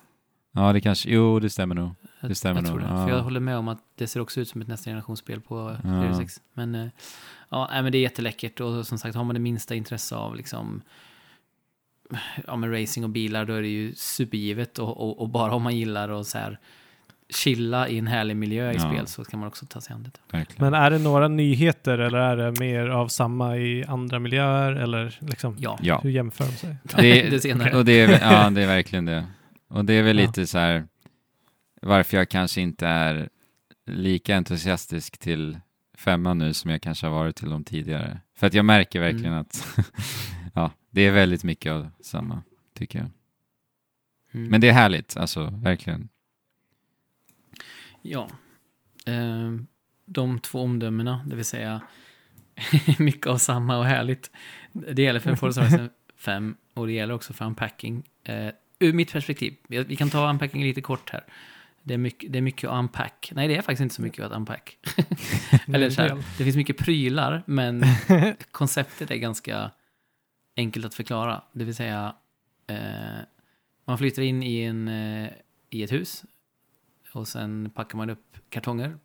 va? det kanske, jo det stämmer nog. Jag, Det stämmer jag tror nog, det. ja. För jag håller med om att det ser också ut som ett nästa generationsspel på Ja. Series X. Men, eh, ja, men det är jätteläckert och som sagt har man det minsta intresse av liksom ja, men racing och bilar då är det ju supergivet och, och, och bara om man gillar att så här chilla i en härlig miljö i Ja. spel så kan man också ta sig an det. Verkligen. Men är det några nyheter eller är det mer av samma i andra miljöer? Eller liksom, Ja, Ja. hur jämför de sig? Det, det senare. och det är, ja, det är verkligen det. Och det är väl Ja. lite så här varför jag kanske inte är lika entusiastisk till femman nu som jag kanske har varit till dem tidigare. För att jag märker verkligen Mm. att ja, det är väldigt mycket av samma, tycker jag. Mm. Men det är härligt, alltså verkligen. Ja. Ehm, de två omdömena, det vill säga mycket av samma och härligt. Det gäller för Forza Horizon 5 och det gäller också för unpacking. Uh, ur mitt perspektiv, vi vi kan ta unpacking lite kort här. Det är, mycket, det är mycket att unpack. Nej, det är faktiskt inte så mycket att unpack. Eller så här, det finns mycket prylar, men konceptet är ganska enkelt att förklara. Det vill säga, eh, man flyttar in i, en, eh, i ett hus och sen packar man upp kartonger.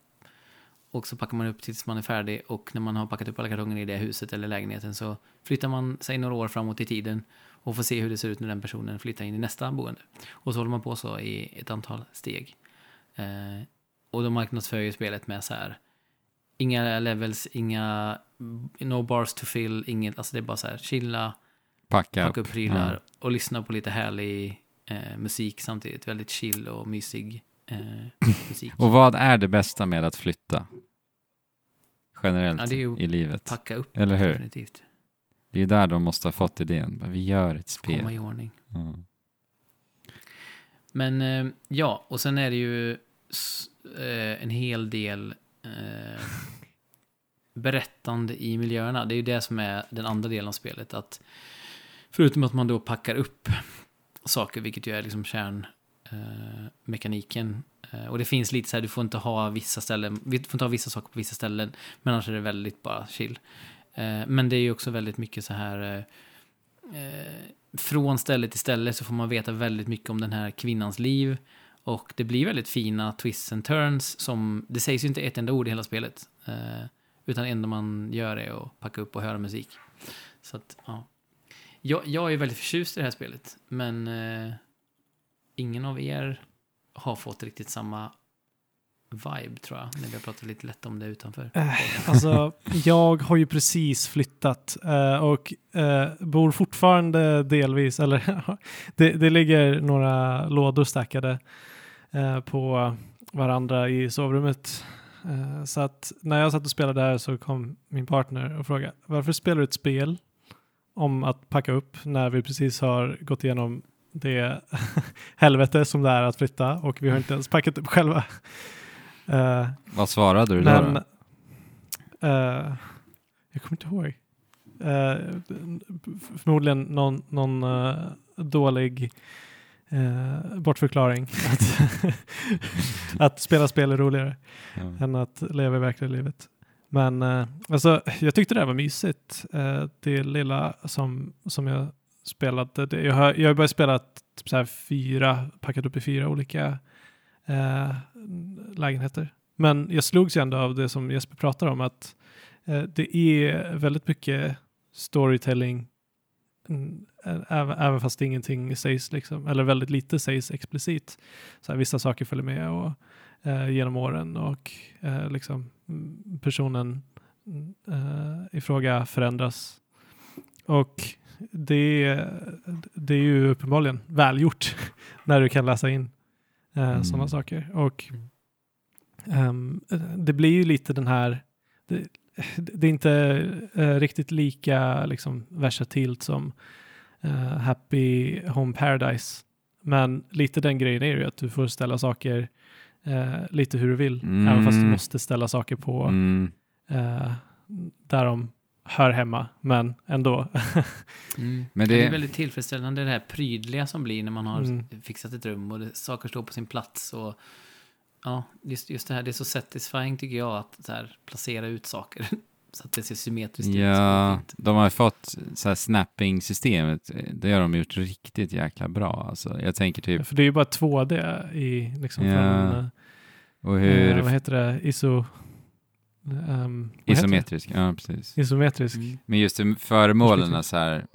Och så packar man upp tills man är färdig och när man har packat upp alla kartonger i det huset eller lägenheten så flyttar man sig några år framåt i tiden och får se hur det ser ut när den personen flyttar in i nästa boende. Och så håller man på så i ett antal steg. Eh, och då marknadsför ju spelet med så här inga levels, inga no bars to fill, inget, alltså det är bara så här chilla, Packa, packa upp prylar Ja. och lyssna på lite härlig eh, musik samtidigt. Väldigt chill och mysig eh, musik. Och vad är det bästa med att flytta? Generellt Ja, det är ju i livet. Packa upp, Eller hur? definitivt. Det är där de måste ha fått idén. Vi gör ett spel. Komma i ordning. Ja. Men eh, ja, och sen är det ju eh, en hel del eh, berättande i miljöerna. Det är ju det som är den andra delen av spelet. Att förutom att man då packar upp saker, vilket ju är liksom kärnmekaniken. Eh, mekaniken. eh, och det finns lite så här, du får inte ha vissa ställen, du får inte ha vissa saker på vissa ställen. Men annars är det väldigt bara chill. Eh, men det är ju också väldigt mycket så här eh, eh, från ställe till ställe så får man veta väldigt mycket om den här kvinnans liv. Och det blir väldigt fina twists and turns som, det sägs ju inte ett enda ord i hela spelet. Eh, utan det enda man gör är att packa upp och höra musik. Så att, ja. Jag, jag är väldigt förtjust i det här spelet, men eh, ingen av er har fått riktigt samma vibe tror jag, när vi har pratat lite lätt om det utanför. Eh, Alltså, jag har ju precis flyttat eh, och eh, bor fortfarande delvis, eller det, det ligger några lådor stackade på varandra i sovrummet. Så att när jag satt och spelade där så kom min partner och frågade varför spelar du ett spel om att packa upp när vi precis har gått igenom det helvete som det är att flytta och vi har inte ens packat upp själva. Eh, Vad svarade du men då? eh, jag kommer inte ihåg. eh, förmodligen någon, någon dålig bortförklaring. Att, att spela spel är roligare Ja. än att leva i verkliga livet. Men alltså, jag tyckte det här var mysigt. Det lilla som, som jag spelat, jag, har, jag har börjat spela typ så här fyra, packat upp i fyra olika eh, lägenheter. Men jag slogs ju ändå av det som Jesper pratar om att eh, det är väldigt mycket storytelling mm, även, även fast ingenting sägs liksom, eller väldigt lite sägs explicit. Så här, vissa saker följer med och, eh, genom åren och eh, liksom mm, personen mm, eh, i fråga förändras. Och det, det är ju uppenbarligen välgjort när du kan läsa in eh, Mm. sådana saker. Och Mm. ehm, det blir ju lite den här, det, det är inte eh, riktigt lika liksom, versatilt som eh, Happy Home Paradise. Men lite den grejen är ju att du får ställa saker eh, lite hur du vill, Mm. även fast du måste ställa saker på Mm. eh, där de hör hemma, men ändå. Mm. Men det... det- är väldigt tillfredsställande det här prydliga som blir när man har Mm. fixat ett rum och det, saker står på sin plats. Och, ja, just, just det här, det är så satisfying tycker jag att så här, placera ut saker så att det ser symmetriskt ut. det är Ja, de har fått så här snapping-systemet, det har de gjort riktigt jäkla bra. Alltså, jag tänker typ, För det är ju bara 2D i liksom Ja, från, eh, och eh, hur vad heter det, iso... det? isometrisk, ja precis. Isometrisk. Mm. Men just det, föremålen så här,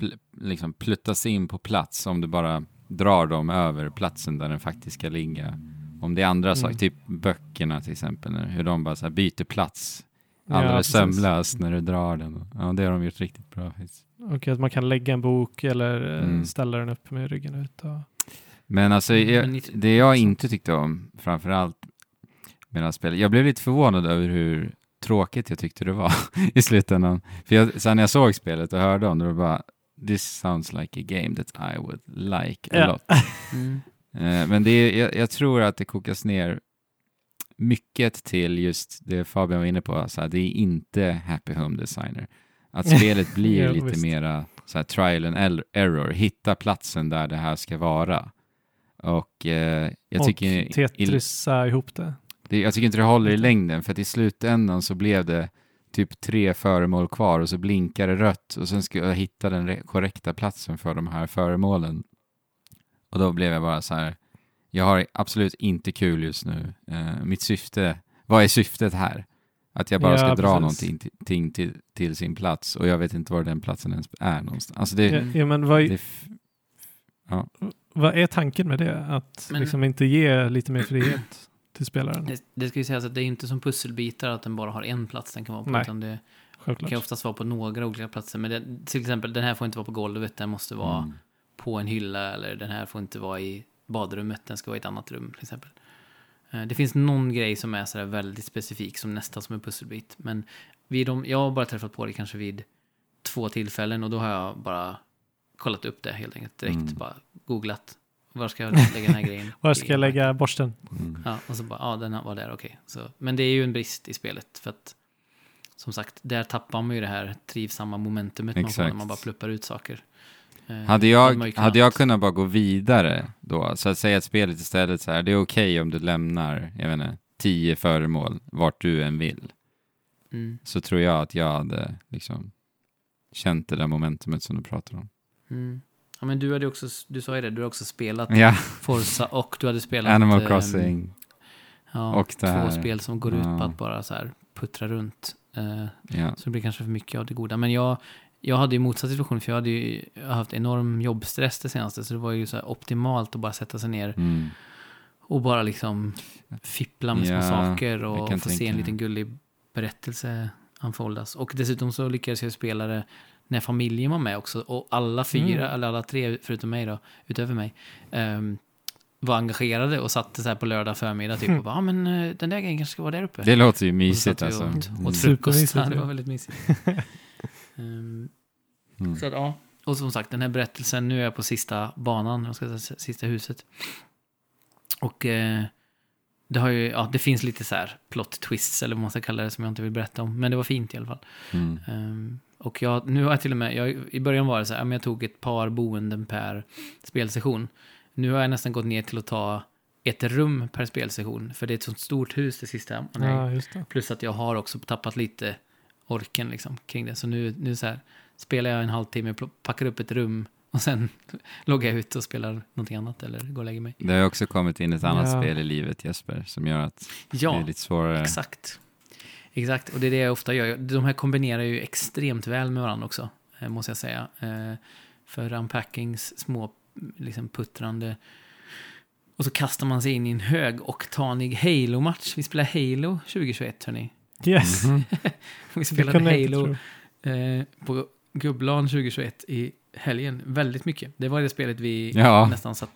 pl- liksom pluttas in på plats om du bara drar dem över platsen där den faktiskt ska ligga. Om det är andra Mm. saker, typ böckerna till exempel, hur de bara så här byter plats Ja, alldeles precis. sömlöst när du drar den. Ja, det har de gjort riktigt bra. faktiskt. Och att man kan lägga en bok eller eh, Mm. ställa den upp med ryggen ut. Och... Men alltså, jag, Men ni- det jag inte tyckte om, framförallt det här spelet, jag blev lite förvånad över hur tråkigt jag tyckte det var i slutändan. För jag, sen när jag såg spelet och hörde om det, var bara, this sounds like a game that I would like a Ja. lot. Mm. Eh, Men det är, jag, jag tror att det kokas ner mycket till just det Fabian var inne på, så här, det är inte Happy Home Designer. Att spelet blir Ja, lite visst. mera så här, trial and error, hitta platsen där det här ska vara. Och eh, jag, och tycker, Tetrisa ihop det. Det, jag tycker inte det håller i längden, för att i slutändan så blev det typ tre föremål kvar och så blinkar det rött och sen ska jag hitta den re- korrekta platsen för de här föremålen. Och då blev jag bara så här, jag har absolut inte kul just nu. Eh, mitt syfte, vad är syftet här? Att jag bara Ja, ska dra precis. någonting till, ting till, till sin plats och jag vet inte var den platsen ens är någonstans. Alltså det, Ja, ja, men vad, det är f- vad är tanken med det? Att Men- liksom inte ge lite mer frihet till spelaren? Det, det ska ju sägas att det är inte som pusselbitar att den bara har en plats den kan vara på. Nej. Utan det Självklart. kan oftast vara på några olika platser. Men det, till exempel, den här får inte vara på golvet, den måste vara mm. på en hylla. Eller den här får inte vara i badrummet, den ska vara i ett annat rum till exempel. Eh, Det finns någon grej som är sådär väldigt specifik, som nästan som en pusselbit. Men vid de, jag har bara träffat på det kanske vid två tillfällen och då har jag bara kollat upp det helt enkelt direkt. Mm. Bara googlat. Var ska jag lägga den här grejen? Var ska jag lägga borsten? Mm. Ja, och så bara, ja den var där, okej. Så, Men det är ju en brist i spelet för att som sagt, där tappar man ju det här trivsamma momentumet man får Exakt. när man bara pluppar ut saker. Eh, Hade jag, ju hade jag kunnat bara gå vidare då, så att säga att spelet istället så här, det är okej om du lämnar, jag vet inte, tio föremål vart du än vill, Mm, så tror jag att jag hade liksom känt det där momentumet som du pratar om. mm. Ja, men du hade också, du sa ju det, du har också spelat Ja, Forza och du hade spelat Animal eh, Crossing ja, och två här. spel som går ut på att bara så här puttra runt. Eh, Ja. Så det blir kanske för mycket av det goda. Men jag, jag hade ju motsatt situation, för jag hade ju jag haft enorm jobbstress det senaste. Så det var ju så här optimalt att bara sätta sig ner Mm. och bara liksom fippla med Ja, små saker och få se en liten gullig berättelse anfoldas. Och dessutom så lyckades jag spela det när familjen var med också. Och alla fyra, Mm. eller alla tre förutom mig då, utöver mig, ehm, var engagerade och satt så här på lördag förmiddag typ och bara, ja men eh, den där grejen kanske ska vara där uppe. Det låter ju mysigt alltså. och Mm. Åt frukost, Supermysigt, ja, det var väldigt mysigt. Ehm, Mm. så att, ja. Och som sagt, den här berättelsen, nu är jag på sista banan, jag ska säga sista huset. Och eh, det har ju, ja, det finns lite så här plot twists, eller vad man ska kalla det, som jag inte vill berätta om. Men det var fint i alla fall. Mm. Ehm, Och jag, nu har jag till och med, jag, i början var det så här, jag tog ett par boenden per spelsession. Nu har jag nästan gått ner till att ta ett rum per spelsession, för det är ett sånt stort hus det sista. man. Ja, just det. Plus att jag har också tappat lite orken liksom, kring det. Så nu, nu så här, spelar jag en halvtimme, packar upp ett rum och sen loggar jag ut och spelar någonting annat eller går och lägger mig. Det har också kommit in ett annat Ja. spel i livet Jesper, som gör att det Ja, är lite svårare. exakt. Exakt, och det är det jag ofta gör. De här kombinerar ju extremt väl med varandra också, eh, måste jag säga. Eh, För unpackings små, liksom puttrande. Och så kastar man sig in i en högoktanig Halo-match. Vi spelar Halo 2021, hörni. Yes, Mhm. Vi det spelade Halo eh, på Gubblan 2021 i helgen. Väldigt mycket. Det var det spelet vi Ja. nästan satt...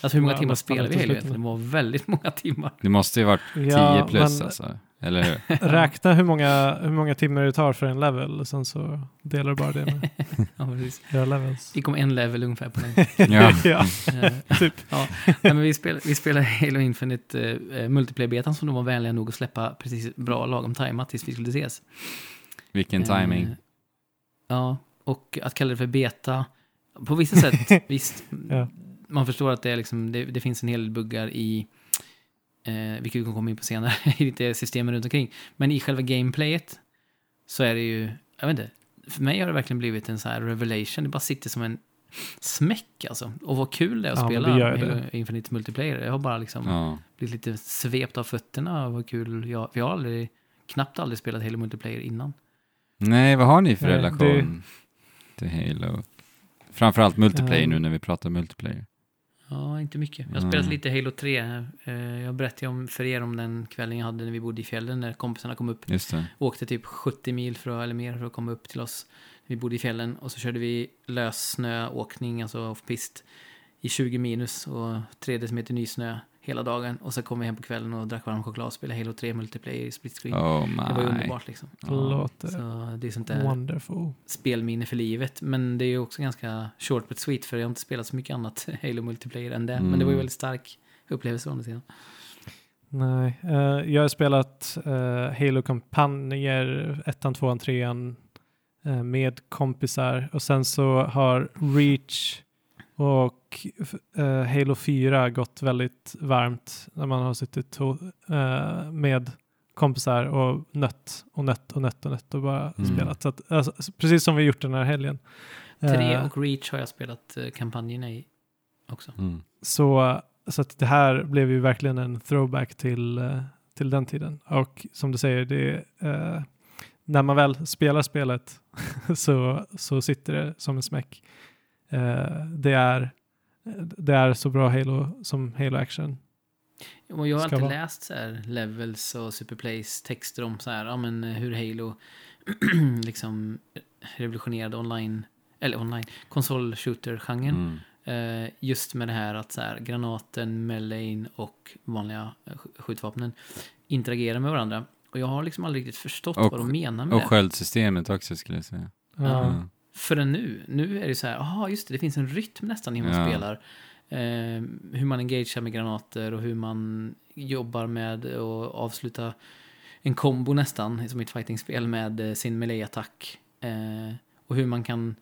Alltså hur många Ja, timmar spelade vi i Halo? Det var väldigt många timmar. Det måste ju varit 10 Ja, plus men alltså, eller hur? räkna hur många, hur många timmar det tar för en level och sen så delar du bara det med Ja, precis. era levels. Vi kom en level ungefär på den. Ja. ja, Eh, typ. ja. Nej, men vi, spel, vi spelade Halo Infinite uh, multiplayer-betan som de var vänliga nog att släppa precis bra lagom tajmat tills vi skulle ses. Vilken Eh, timing. ja, och att kalla det för beta, på vissa sätt, visst, Ja. man förstår att det, är liksom, det, det finns en hel del buggar i, eh, vilket vi kommer komma in på senare, i lite systemen runt omkring. Men i själva gameplayet så är det ju, jag vet inte, för mig har det verkligen blivit en så här revelation, det bara sitter som en smäck alltså. Och vad kul det är att Ja, spela det. Infinite Multiplayer. Jag har bara liksom Ja. blivit lite svept av fötterna av vad kul jag, för jag har aldrig, knappt aldrig spelat Halo Multiplayer innan. Nej, vad har ni för Nej, relation till Halo? Framförallt multiplayer nu när vi pratar multiplayer. Ja, inte mycket. Jag har Mm. spelat lite Halo 3. Eh, Jag berättade om för er om den kvällen jag hade när vi bodde i fjällen när kompisarna kom upp. Just det. Åkte typ 70 mil för eller mer för att komma upp till oss. Vi bodde i fjällen och så körde vi lös snöåkning, alltså off-pist, i 20 minus och 3 decimeter nysnö hela dagen. Och så kom vi hem på kvällen och drack varm choklad och spelade Halo 3 multiplayer i split screen. Oh det var ju underbart liksom. Låter Så det är sånt där wonderful. spelminne för livet. Men det är ju också ganska short but sweet för jag har inte spelat så mycket annat Halo multiplayer än det. Men det var ju Mm. väldigt stark upplevelse å andra sidan. Nej, eh, jag har spelat uh, Halo-kampanjer, ettan, tvåan, trean eh, med kompisar och sen så har Reach och eh, Halo 4 gått väldigt varmt när man har suttit eh, med kompisar och nött och nött och nött och nött och bara Mm. spelat. Så att, alltså, precis som vi gjort den här helgen. Tre Eh, och Reach har jag spelat eh, kampanjerna i också. Mm. Så, så att det här blev ju verkligen en throwback till, eh, till den tiden. Och som du säger, det, eh, när man väl spelar spelet så, så sitter det som en smäck. Eh, det, är, det är så bra Halo som Halo Action. Och jag har alltid vara. läst så här levels och superplays texter om så här, ja men eh, hur Halo liksom revolutionerade online, eller online, konsol-shooter-genren. Mm. Eh, just med det här att så här, granaten, melein och vanliga sk- skjutvapnen interagerar med varandra. Och jag har liksom aldrig riktigt förstått Och- vad de menar med Och det. sköldsystemet också skulle jag säga. Ja. Mm. Förrän nu. Nu är det så här, jaha just det, det finns en rytm nästan i hur man Ja. spelar. Eh, hur man engagerar med granater och hur man jobbar med att avsluta en kombo nästan, som i ett fightingspel med eh, sin melee-attack. Eh, och hur man kan...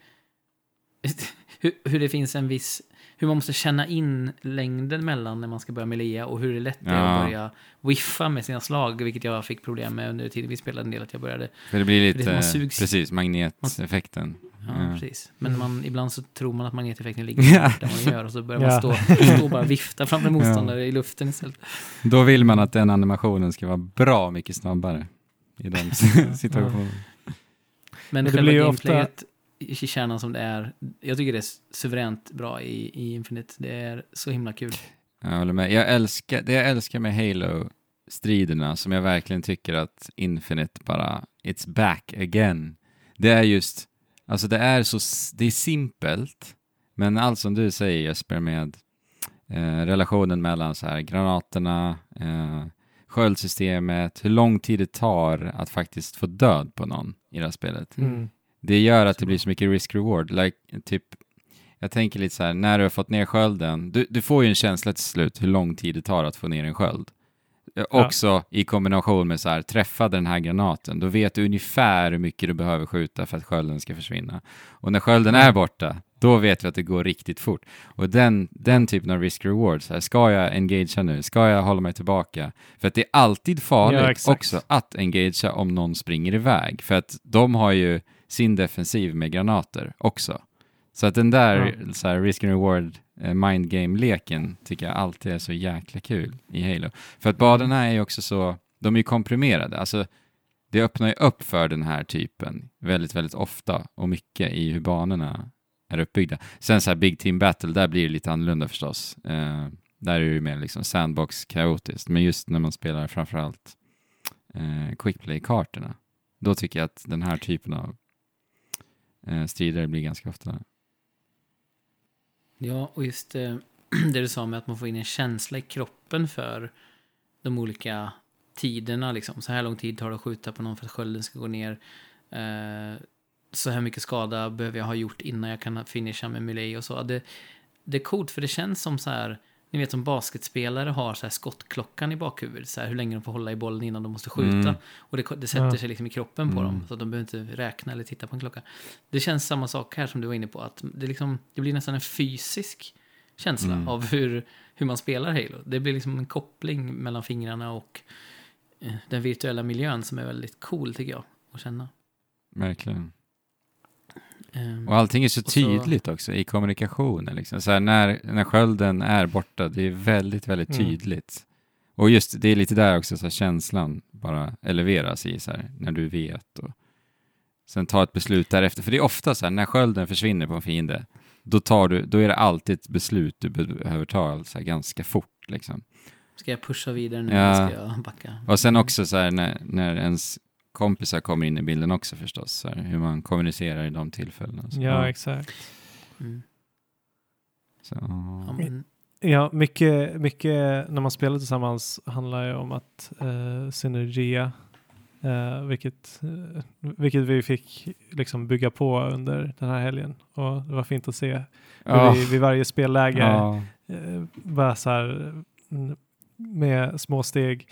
hur, hur det finns en viss... Hur man måste känna in längden mellan när man ska börja melea och hur det är lätt Ja. att börja whiffa med sina slag, vilket jag fick problem med under tiden vi spelade en del, att jag började För det blir lite, det- man sugs- precis, magneteffekten. Ja, Ja. precis. Men Mm. man, ibland så tror man att magneteffekten ligger Ja. där man gör och så börjar man Ja. stå, stå och bara vifta framför motståndare i luften istället. Då vill man att den animationen ska vara bra mycket snabbare i den situationen. Men det själva ofta- gameplayet i kärnan som det är, jag tycker det är suveränt bra i, i Infinite. Det är så himla kul. Jag håller med. Jag älskar, det jag älskar med Halo-striderna, som jag verkligen tycker att Infinite bara, it's back again. Det är just, alltså det är så, det är simpelt, men allt som du säger Jesper med eh, relationen mellan så här granaterna, eh, sköldsystemet, hur lång tid det tar att faktiskt få död på någon i det här spelet. Mm. Det gör att det blir så mycket risk-reward. Like, typ, jag tänker lite så här, när du har fått ner skölden, du, du får ju en känsla till slut hur lång tid det tar att få ner en sköld. Också i kombination med så här, träffa den här granaten, då vet du ungefär hur mycket du behöver skjuta för att skölden ska försvinna. Och när skölden är borta, då vet vi att det går riktigt fort. Och den, den typen av risk-reward, ska jag engagea nu? Ska jag hålla mig tillbaka? För att det är alltid Ja, farligt exakt. också att engagea om någon springer iväg, för att de har ju sin defensiv med granater också. Så att den där så här, Eh, mindgame-leken tycker jag alltid är så jäkla kul i Halo. För att banorna är ju också så, de är ju komprimerade, alltså det öppnar ju upp för den här typen väldigt, väldigt ofta och mycket i hur banorna är uppbyggda. Sen så här Big Team Battle, där blir det lite annorlunda förstås. Eh, där är det ju mer liksom sandbox kaotiskt, men just när man spelar framförallt eh, quickplay-kartorna, då tycker jag att den här typen av eh, strider blir ganska ofta Ja, och just eh, det du sa med att man får in en känsla i kroppen för de olika tiderna. Liksom. Så här lång tid tar det att skjuta på någon för att skölden ska gå ner. Eh, så här mycket skada behöver jag ha gjort innan jag kan finisha med Milei och så. Det, det är coolt för det känns som så här, ni vet som basketspelare har så här skottklockan i bakhuvudet, så här hur länge de får hålla i bollen innan de måste skjuta. Mm. Och det, det sätter Ja. sig liksom i kroppen på Mm. dem, så att de behöver inte räkna eller titta på en klocka. Det känns samma sak här som du var inne på, att det, liksom, det blir nästan en fysisk känsla Mm. av hur, hur man spelar Halo. Det blir liksom en koppling mellan fingrarna och eh, den virtuella miljön som är väldigt cool tycker jag att känna. Verkligen. Ehm, Och allting är så Och så- tydligt också i kommunikationen. Liksom. Så när, när skölden är borta, det är väldigt, väldigt Mm. tydligt. Och just det är lite där också så känslan bara eleveras i, så här, när du vet. Och sen ta ett beslut därefter. För det är ofta så här, när skölden försvinner på en fiende, då, tar du, då är det alltid ett beslut du be- behöver ta så här, ganska fort. Liksom. Ska jag pusha vidare nu Ja. ska jag backa? Och sen också så här, när, när ens kompisar kommer in i bilden också förstås, så här, hur man kommunicerar i de tillfällena. Så, Ja, exakt. Mm. så, Ja, mycket, mycket när man spelar tillsammans handlar ju om att uh, synergia, eh, vilket, eh, vilket vi fick liksom bygga på under den här helgen. Och det var fint att se hur Ja. vi vid varje spelläge Ja. eh, bara så här med små steg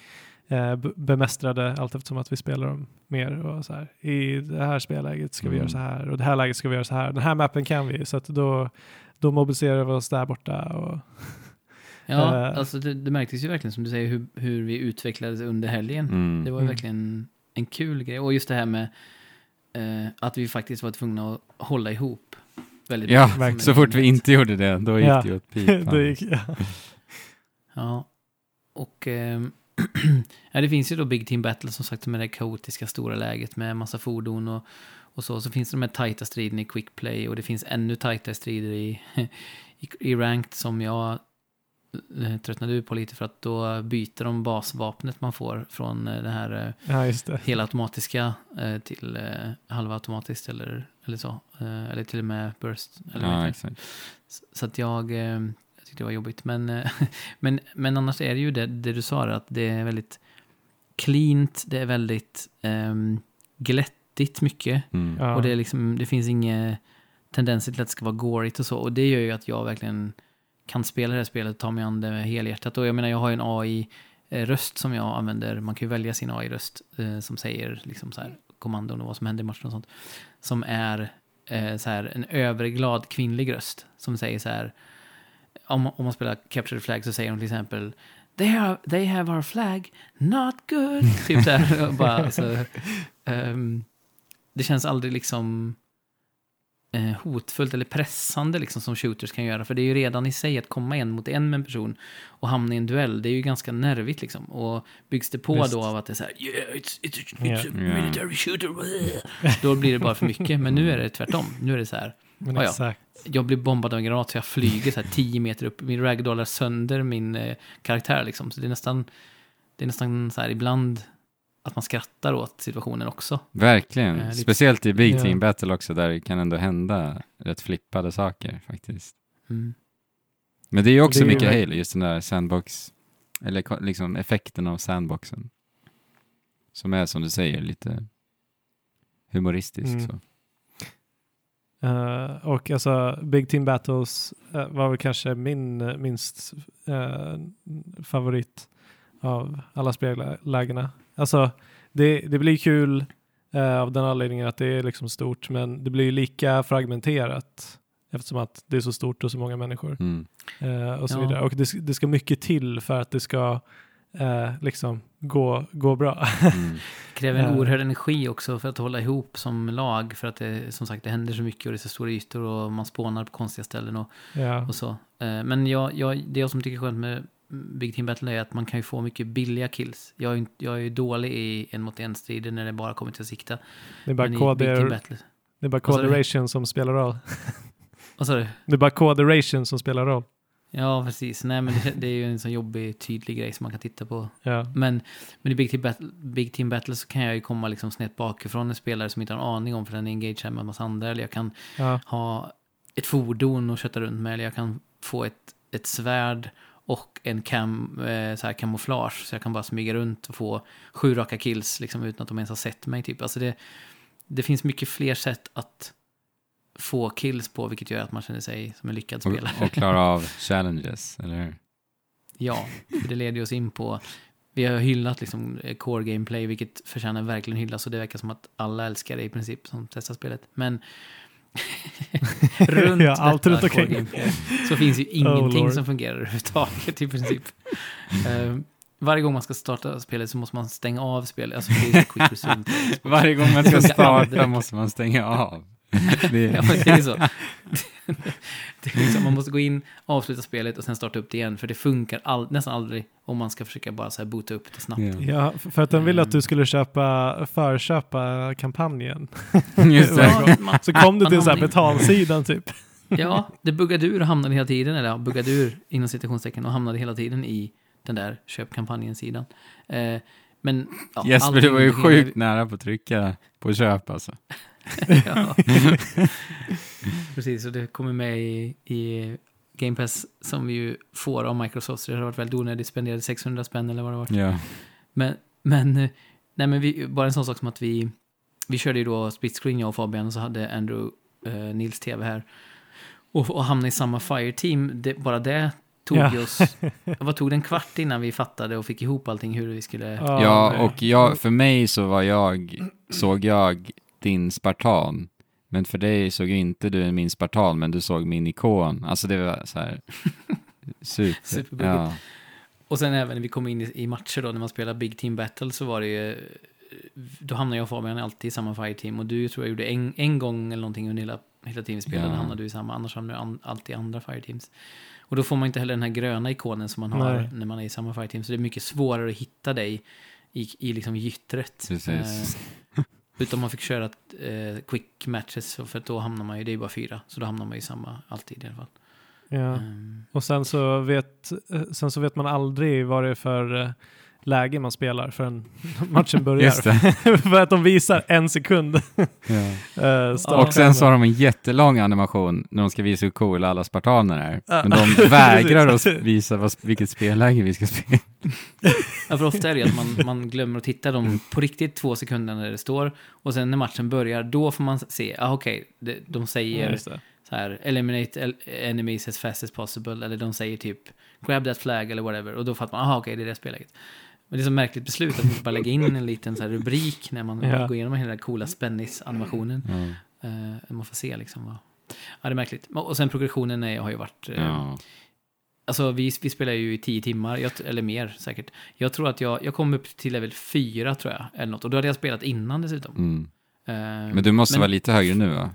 eh, be- bemästrade allt eftersom att vi spelar dem mer. Och så här, I det här spelläget ska vi Mm. göra så här och det här läget ska vi göra så här. Den här mappen kan vi så att då, då mobiliserar vi oss där borta. Och, ja, Eh. alltså det, det märktes ju verkligen som du säger hur, hur vi utvecklades under helgen. Mm. Det var ju Mm. verkligen en kul grej. Och just det här med eh, att vi faktiskt var tvungna att hålla ihop. Väldigt Ja, bra så fort vi inte gjorde det, då gick Ja. det ju åt pipan. gick, ja. Ja, och ehm, ja, det finns ju då Big Team Battle som sagt med det kaotiska stora läget med massa fordon och, och så. Så finns det de här tajta striderna i Quick Play och det finns ännu tajtare strider i, i, i Ranked som jag eh, tröttnade ut på lite för att då byter de basvapnet man får från eh, det här eh, ja, det. helautomatiska till halvautomatiskt eller, eller så. Eller till och med burst. Eller Ja. Så- att jag tyckte det var jobbigt. Men, eh, men, men annars är det ju det, det du sa, att det är väldigt cleant, det är väldigt um, glättigt mycket. Mm. Ja. Och det, är liksom, det finns inga tendenser till att det ska vara gorigt och så. Och det gör ju att jag verkligen kan spela det här spelet och ta mig an det med helhjärtat. Och jag menar, jag har ju en AI-röst som jag använder. Man kan ju välja sin AI-röst eh, som säger liksom så här, kommandon och vad som händer i matchen och sånt. Som är eh, så här, en överglad kvinnlig röst. Som säger så här, om, om man spelar Capture the Flag så säger de till exempel They have, they have our flag, not good. typ så här, och bara, alltså, ehm, det känns aldrig liksom eh, hotfullt eller pressande liksom som shooters kan göra. För det är ju redan i sig att komma en mot en med en person och hamna i en duell. Det är ju ganska nervigt liksom. Och byggs det på Visst. då av att det är så här yeah, it's, it's, a, it's a Ja. military shooter. Då blir det bara för mycket. Men nu är det tvärtom. Nu är det så här. Men Ja, ja. exakt. Jag blir bombad av en granat så jag flyger så här 10 meter upp. Min ragdollar sönder min eh, karaktär liksom. Så det är nästan, det är nästan så här ibland att man skrattar åt situationen också. Verkligen. Eh, Speciellt i Big Ja. Team Battle också, där det kan ändå hända rätt flippade saker faktiskt. Mm. Men det är ju också Det är ju mycket Halo, just den där sandbox, eller liksom effekten av sandboxen. Som är som du säger, lite humoristisk. Mm. Så. Eh, och alltså Big Team Battles eh, var väl kanske min eh, minst eh, favorit av alla spellägena. Alltså, det, det blir kul av den anledningen att det är liksom stort, men det blir ju lika fragmenterat eftersom att det är så stort och så många människor Mm. och så Ja. vidare. Och det, det ska mycket till för att det ska eh, liksom gå, gå bra. Mm. kräver en Ja. oerhörd energi också för att hålla ihop som lag. För att det, som sagt, det händer så mycket och det är så stora ytor och man spånar på konstiga ställen och, ja. och så. Eh, Men jag, jag, det jag som tycker är skönt med Big Team Battle är att man kan ju få mycket billiga kills. Jag är, jag är ju dålig i en mot en strider när det bara kommer till att sikta. Det är bara Battle... det är bara coderation som spelar roll. Vad sa du? Det är bara coderation som spelar roll. Ja, precis. Nej, men det, det är ju en sån jobbig, tydlig grej som man kan titta på. Ja. Men, men i Big Team, Battle, Big Team Battle så kan jag ju komma liksom snett bakifrån en spelare som inte har en aning om för den är engaged med en massa andra. Eller jag kan Ja. ha ett fordon och kötta runt med. Eller jag kan få ett, ett svärd och en cam, eh, så här kamouflage. Så jag kan bara smyga runt och få sju raka kills liksom, utan att de ens har sett mig. Typ. Alltså det, det finns mycket fler sätt att få kills på, vilket gör att man känner sig som en lyckad spelare. Och, och klara av challenges, eller hur? Ja, för det leder oss in på... Vi har hyllat liksom eh, core gameplay, vilket förtjänar verkligen hyllas. Och det verkar som att alla älskar det i princip som testar spelet. Men runt Ja, allt detta core gameplay så finns ju ingenting Lord. som fungerar överhuvudtaget i princip. Eh, varje gång man ska starta spelet så måste man stänga av spelet. Alltså det är quick. Varje gång man ska starta måste man stänga av. Det, Ja, men det är så. det är liksom, man måste gå in, avsluta spelet och sen starta upp det igen. För det funkar all, nästan aldrig om man ska försöka bara så här boota upp det snabbt. ja. Ja, för att den ville att du skulle köpa, förköpa kampanjen. Just det. Man- Så kom du till så här betalsidan typ. Ja, det buggade ur och hamnade hela tiden, eller ja, buggade ur inom citationstecken och hamnade hela tiden i den där köpkampanjen-sidan. Eh, men ja, Jesper, du var ju sjukt nära på att trycka på köp alltså. ja. Precis, och det kommer med i, i Game Pass som vi ju får av Microsoft, så det har varit väldigt onödigt. Spenderade 600 spänn eller vad det var. Ja. Men, men, nej, men vi, bara en sån sak som att vi, vi körde ju då split screen jag och Fabian och så hade Andrew eh, Nils TV här. Och, och hamnade i samma Fire-team, det, bara det tog Ja. oss, vad tog det en kvart innan vi fattade och fick ihop allting hur vi skulle... Ja, och jag, för mig så var jag, såg jag din spartan. Men för dig såg ju inte du min spartan, men du såg min ikon. Alltså det var så här super. Superbuggigt. Ja. Och sen även när vi kom in i, i matcher då, när man spelar Big Team Battle så var det ju... Då hamnade jag och Fabian alltid i samma Fire-team och du tror jag gjorde en, en gång eller någonting under hela, hela teamspelet, Ja. hamnade du i samma, annars hamnade du an, alltid i andra Fire-teams. Och då får man inte heller den här gröna ikonen som man har Nej. när man är i samma Fire-team, så det är mycket svårare att hitta dig i, i liksom gyttret. Precis. Eh, utan man fick köra eh, quick matches, för då hamnar man ju, det är bara fyra, så då hamnar man ju samma alltid i alla fall. Ja. Ehm, Och sen så, vet, eh, sen så vet man aldrig vad det är för eh, läge man spelar förrän matchen börjar. För att de visar en sekund. Ja. eh, start. Och sen så har de en jättelång animation när de ska visa hur coola alla spartaner är. Men de vägrar att visa vad, vilket spelläge vi ska spela. Ja, för ofta är det att man, man glömmer att titta de på riktigt två sekunder när det står. Och sen när matchen börjar, då får man se, ah, okej, de, de säger det. så här, eliminate el- enemies as fast as possible, eller de säger typ, grab that flag eller whatever. Och då fattar man, aha, okej, det är det speläget. Men det är så märkligt beslut att man bara lägga in en liten så här rubrik när man Ja. går igenom hela den coola spännis-animationen. Ja. Eh, man får se liksom vad... Ja, det är märkligt. Och sen progressionen är, har ju varit... eh, Ja. Alltså vi, vi spelar ju i tio timmar, jag, eller mer säkert. Jag tror att jag, jag kom upp till level 4 tror jag, eller något. Och då hade jag spelat innan dessutom. Mm. Eh, Men du måste men- vara lite högre nu va?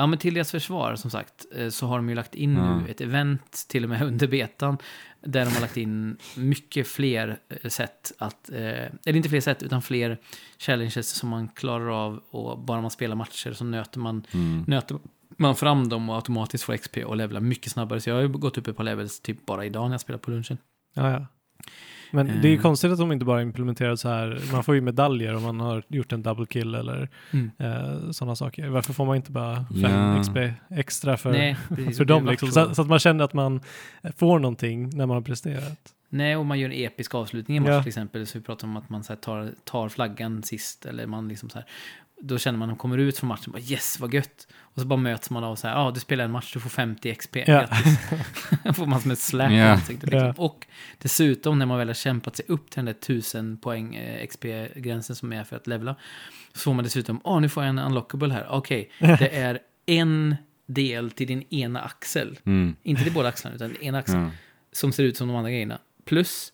Ja, men till deras försvar, som sagt, eh, så har de ju lagt in Ja. nu ett event, till och med under betan, där de har lagt in mycket fler eh, sätt att, eh, eller inte fler sätt, utan fler challenges som man klarar av och bara man spelar matcher så nöter man, Mm. nöter man fram dem och automatiskt får XP och levlar mycket snabbare. Så jag har ju gått upp ett par levels typ bara idag när jag spelar på lunchen. Ja, ja. Men det är ju Eh. konstigt att de inte bara implementerat så här, man får ju medaljer om man har gjort en double kill eller Mm. eh, sådana saker. Varför får man inte bara 5 Ja. XP extra för, Nej, för Det har dem? Liksom, så. så, att man känner att man får någonting när man har presterat. Nej, och man gör en episk avslutning i match Ja. till exempel. Så vi pratar om att man så tar, tar flaggan sist. Eller man liksom så här. då känner man att de kommer ut från matchen, bara yes, vad gött. Och så bara möts man av så här, ja, ah, du spelar en match, du får 50 XP. Ja. Får man som ett släp Ja. ansiktet. Liksom. Ja. Och dessutom, när man väl har kämpat sig upp till den där 1000 poäng eh, XP-gränsen som är för att levla, så får man dessutom, åh, nu får jag en unlockable här. Okej, det är en del till din ena axel. Mm. Inte till båda axlarna, utan ena axeln Ja. som ser ut som de andra grejerna. Plus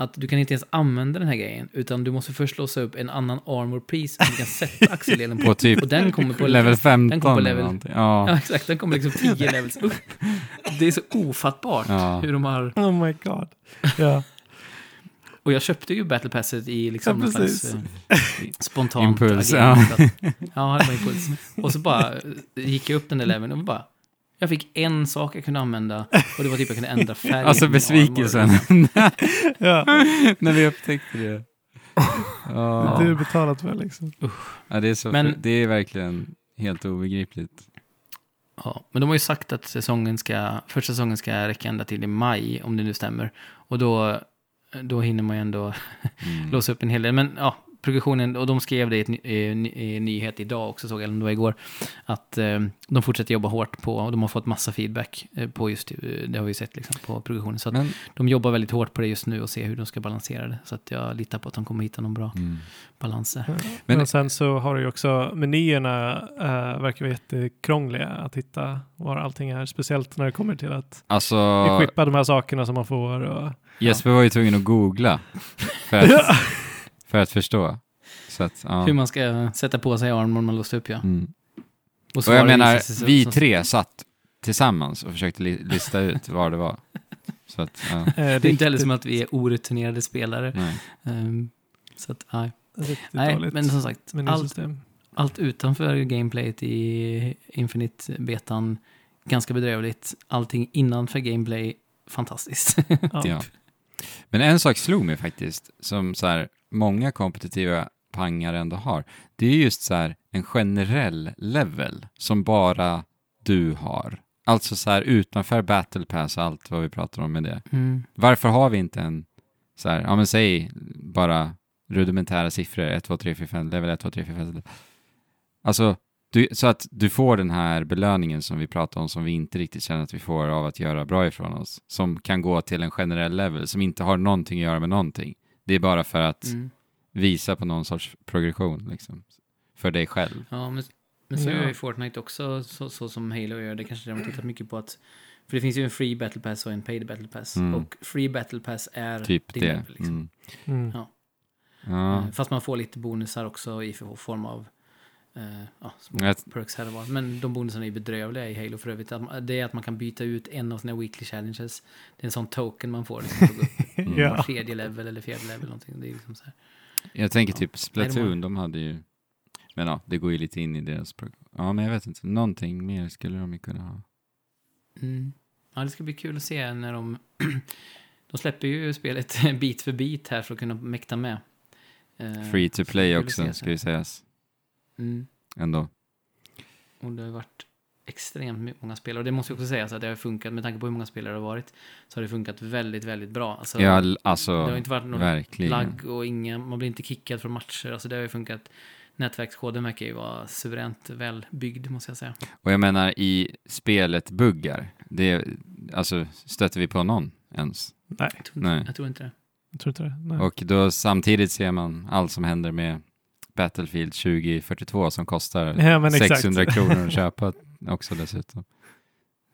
att du kan inte ens använda den här grejen, utan du måste först låsa upp en annan armor piece som du kan sätta axeldelen på. På typ Och den kommer på level 15 den kommer på eller level-. Ja, Ja. exakt. Den kommer liksom 10 levels upp. Det är så ofattbart Ja. hur de har... Oh my god. Ja. Och jag köpte ju Battle Passet i liksom Ja, slags eh, spontant Impuls, att- Ja, det var impuls. Och så bara eh, gick jag upp den där leveln och bara... Jag fick en sak jag kunde använda och det var typ jag kunde ändra färg. Alltså besvikelsen ja. när vi upptäckte det. Ja. Det är betalat för liksom. Ja, det, är så, Men- det är verkligen helt obegripligt. Ja, men de har ju sagt att säsongen ska, första säsongen ska räcka ända till i maj, om det nu stämmer. Och då, då hinner man ju ändå Mm. låsa upp en hel del. Men ja, progressionen, och de skrev det i, ett, ny- i, ny- i nyhet idag också, såg jag, eller det var igår, att eh, de fortsätter jobba hårt på, och de har fått massa feedback eh, på just, eh, det har vi ju sett liksom, på progressionen. Så att Men, de jobbar väldigt hårt på det just nu och ser hur de ska balansera det. Så att jag litar på att de kommer hitta någon bra mm. balans där. Men- Men, sen så har du ju också menyerna uh, verkar vara jättekrångliga att hitta var allting är. Speciellt när det kommer till att Alltså, equippa de här sakerna som man får. Och, Jesper var ju tvungen att googla för att, för att förstå. Så att, ja. Hur man ska sätta på sig armor man låst upp, ja. Mm. Och svara jag menar, vi så- tre satt tillsammans och försökte li- lista ut var det var. Så att, ja, Det är inte heller som att vi är orutinerade spelare. nej. Ehm, så att, nej. nej men som sagt, allt, allt utanför gameplayet i Infinite-betan, ganska bedrövligt. Allting innanför gameplay, fantastiskt. Ja. Ja. Men en sak slog mig faktiskt, som så här, många kompetitiva pangar ändå har. Det är just så här en generell level som bara du har. Alltså så här utanför battle pass och allt vad vi pratar om med det. Mm. Varför har vi inte en, så här, ja men säg bara rudimentära siffror, 1, 2, 3, 4, 5, level 1, 2, 3, 4, 5. Alltså, du, så att du får den här belöningen som vi pratar om som vi inte riktigt känner att vi får av att göra bra ifrån oss. Som kan gå till en generell level som inte har någonting att göra med någonting. Det är bara för att Mm. visa på någon sorts progression liksom. För dig själv. Ja, men, men så Ja. gör ju Fortnite också, så, så som Halo gör. Det kanske de har tittat mycket på att... För det finns ju en free battle pass och en paid battle pass. Mm. Och free battle pass är Typ din det. level, liksom. Mm. Mm. Ja. Ja. Eh, Fast man får lite bonusar också i form av eh, ja, små Jag- perks här och var. Men de bonusarna är bedrövliga i Halo för övrigt. Det är att man kan byta ut en av sina weekly challenges. Det är en sån token man får. Liksom, Mm. Ja. tredje level eller fjärde level. Någonting. Det är liksom så här. Jag tänker Ja. typ Nej, de Splatoon, de hade ju... Men ja, det går ju lite in i deras program. Ja, men jag vet inte. Någonting mer skulle de ju kunna ha. Mm. Ja, det ska bli kul att se när de... de släpper ju spelet bit för bit här för att kunna mäkta med. Eh, Free to play också, ska ju sägas. Mm. Ändå. Och det har varit extremt många spelare. Och det måste jag också säga så att det har funkat, med tanke på hur många spelare det har varit, så har det funkat väldigt, väldigt bra. Alltså, Ja, alltså, det har inte varit någon verkligen. lagg och inga, man blir inte kickad från matcher. Alltså det har ju funkat. Nätverkskoden verkar ju vara suveränt väl byggd, måste jag säga. Och jag menar, i spelet buggar, det, alltså, stöter vi på någon ens? Nej, Jag tror, inte, Nej. jag tror inte det. jag tror inte det. Nej. Och då samtidigt ser man allt som händer med Battlefield 2042 som kostar Ja, men exakt. 600 kronor att köpa också dessutom.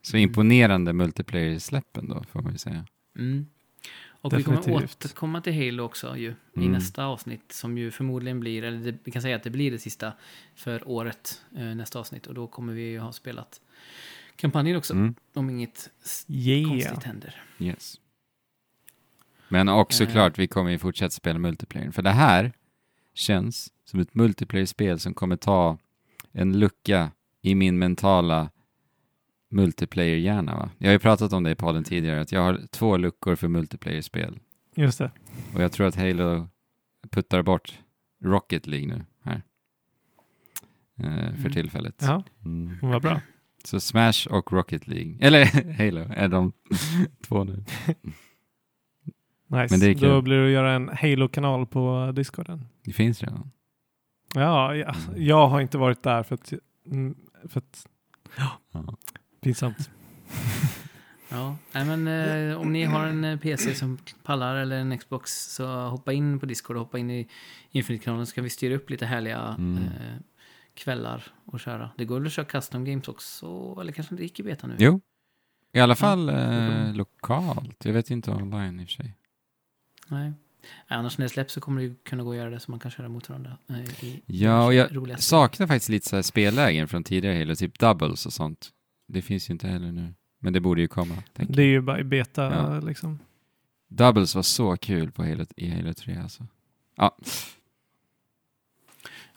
Så imponerande multiplayer-släppen då, får man ju säga. Mm. Och vi kommer Definitivt. återkomma till Halo också ju, i Mm. nästa avsnitt, som ju förmodligen blir, eller det, vi kan säga att det blir det sista för året, eh, nästa avsnitt. Och då kommer vi ju ha spelat kampanjen också, Mm. om inget Yeah. konstigt händer. Yes. Men också Eh. klart, vi kommer ju fortsätta spela multiplayer. För det här känns som ett multiplayer-spel som kommer ta en lucka i min mentala multiplayer-hjärna. Jag har ju pratat om det i podden tidigare, att jag har två luckor för multiplayer-spel. Just det. Och jag tror att Halo puttar bort Rocket League nu här. Eh, för Mm. tillfället. Ja, Mm. vad bra. Så Smash och Rocket League, eller Halo, är de två nu. Nice. Men det är kul. Då blir det att göra en Halo-kanal på Discorden. Det finns redan. Ja, ja, Mm. jag har inte varit där för att, mm, för att Ja. pinsamt. Ja, nej men eh, om ni har en eh, PC som pallar eller en Xbox så hoppa in på Discord och hoppa in i Infinite-kanalen så kan vi styra upp lite härliga Mm. eh, kvällar och köra. Det går väl att köra custom games också, eller kanske inte gick i beta nu? Jo, i alla fall eh, lokalt. Jag vet inte online i och för sig. Nej. Annars när det släpps så kommer det ju kunna gå att göra det så man kan köra mot varandra. eh, I Ja, och jag saknar faktiskt lite så här spellägen från tidigare Halo, typ doubles och sånt. Det finns ju inte heller nu. Men det borde ju komma. tänker Det är ju bara i beta Ja. liksom. Doubles var så kul på Halo, i Halo 3 alltså. Ja,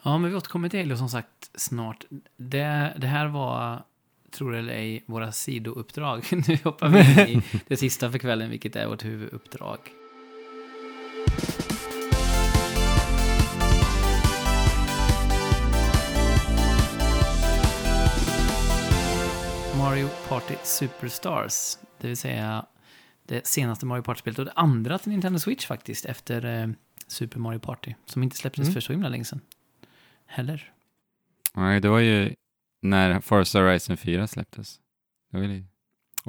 Ja, men vi återkommer till Halo som sagt snart. Det, det här var, tror det eller ej, våra sidouppdrag. nu hoppar vi in i det sista för kvällen, vilket är vårt huvuduppdrag. Mario Party Superstars, det vill säga det senaste Mario Party-spelet och det andra till Nintendo Switch faktiskt, efter eh, Super Mario Party, som inte släpptes Mm. för så himla länge sedan. Heller. Nej, det var ju när Forza Horizon 4 släpptes. Det var ju...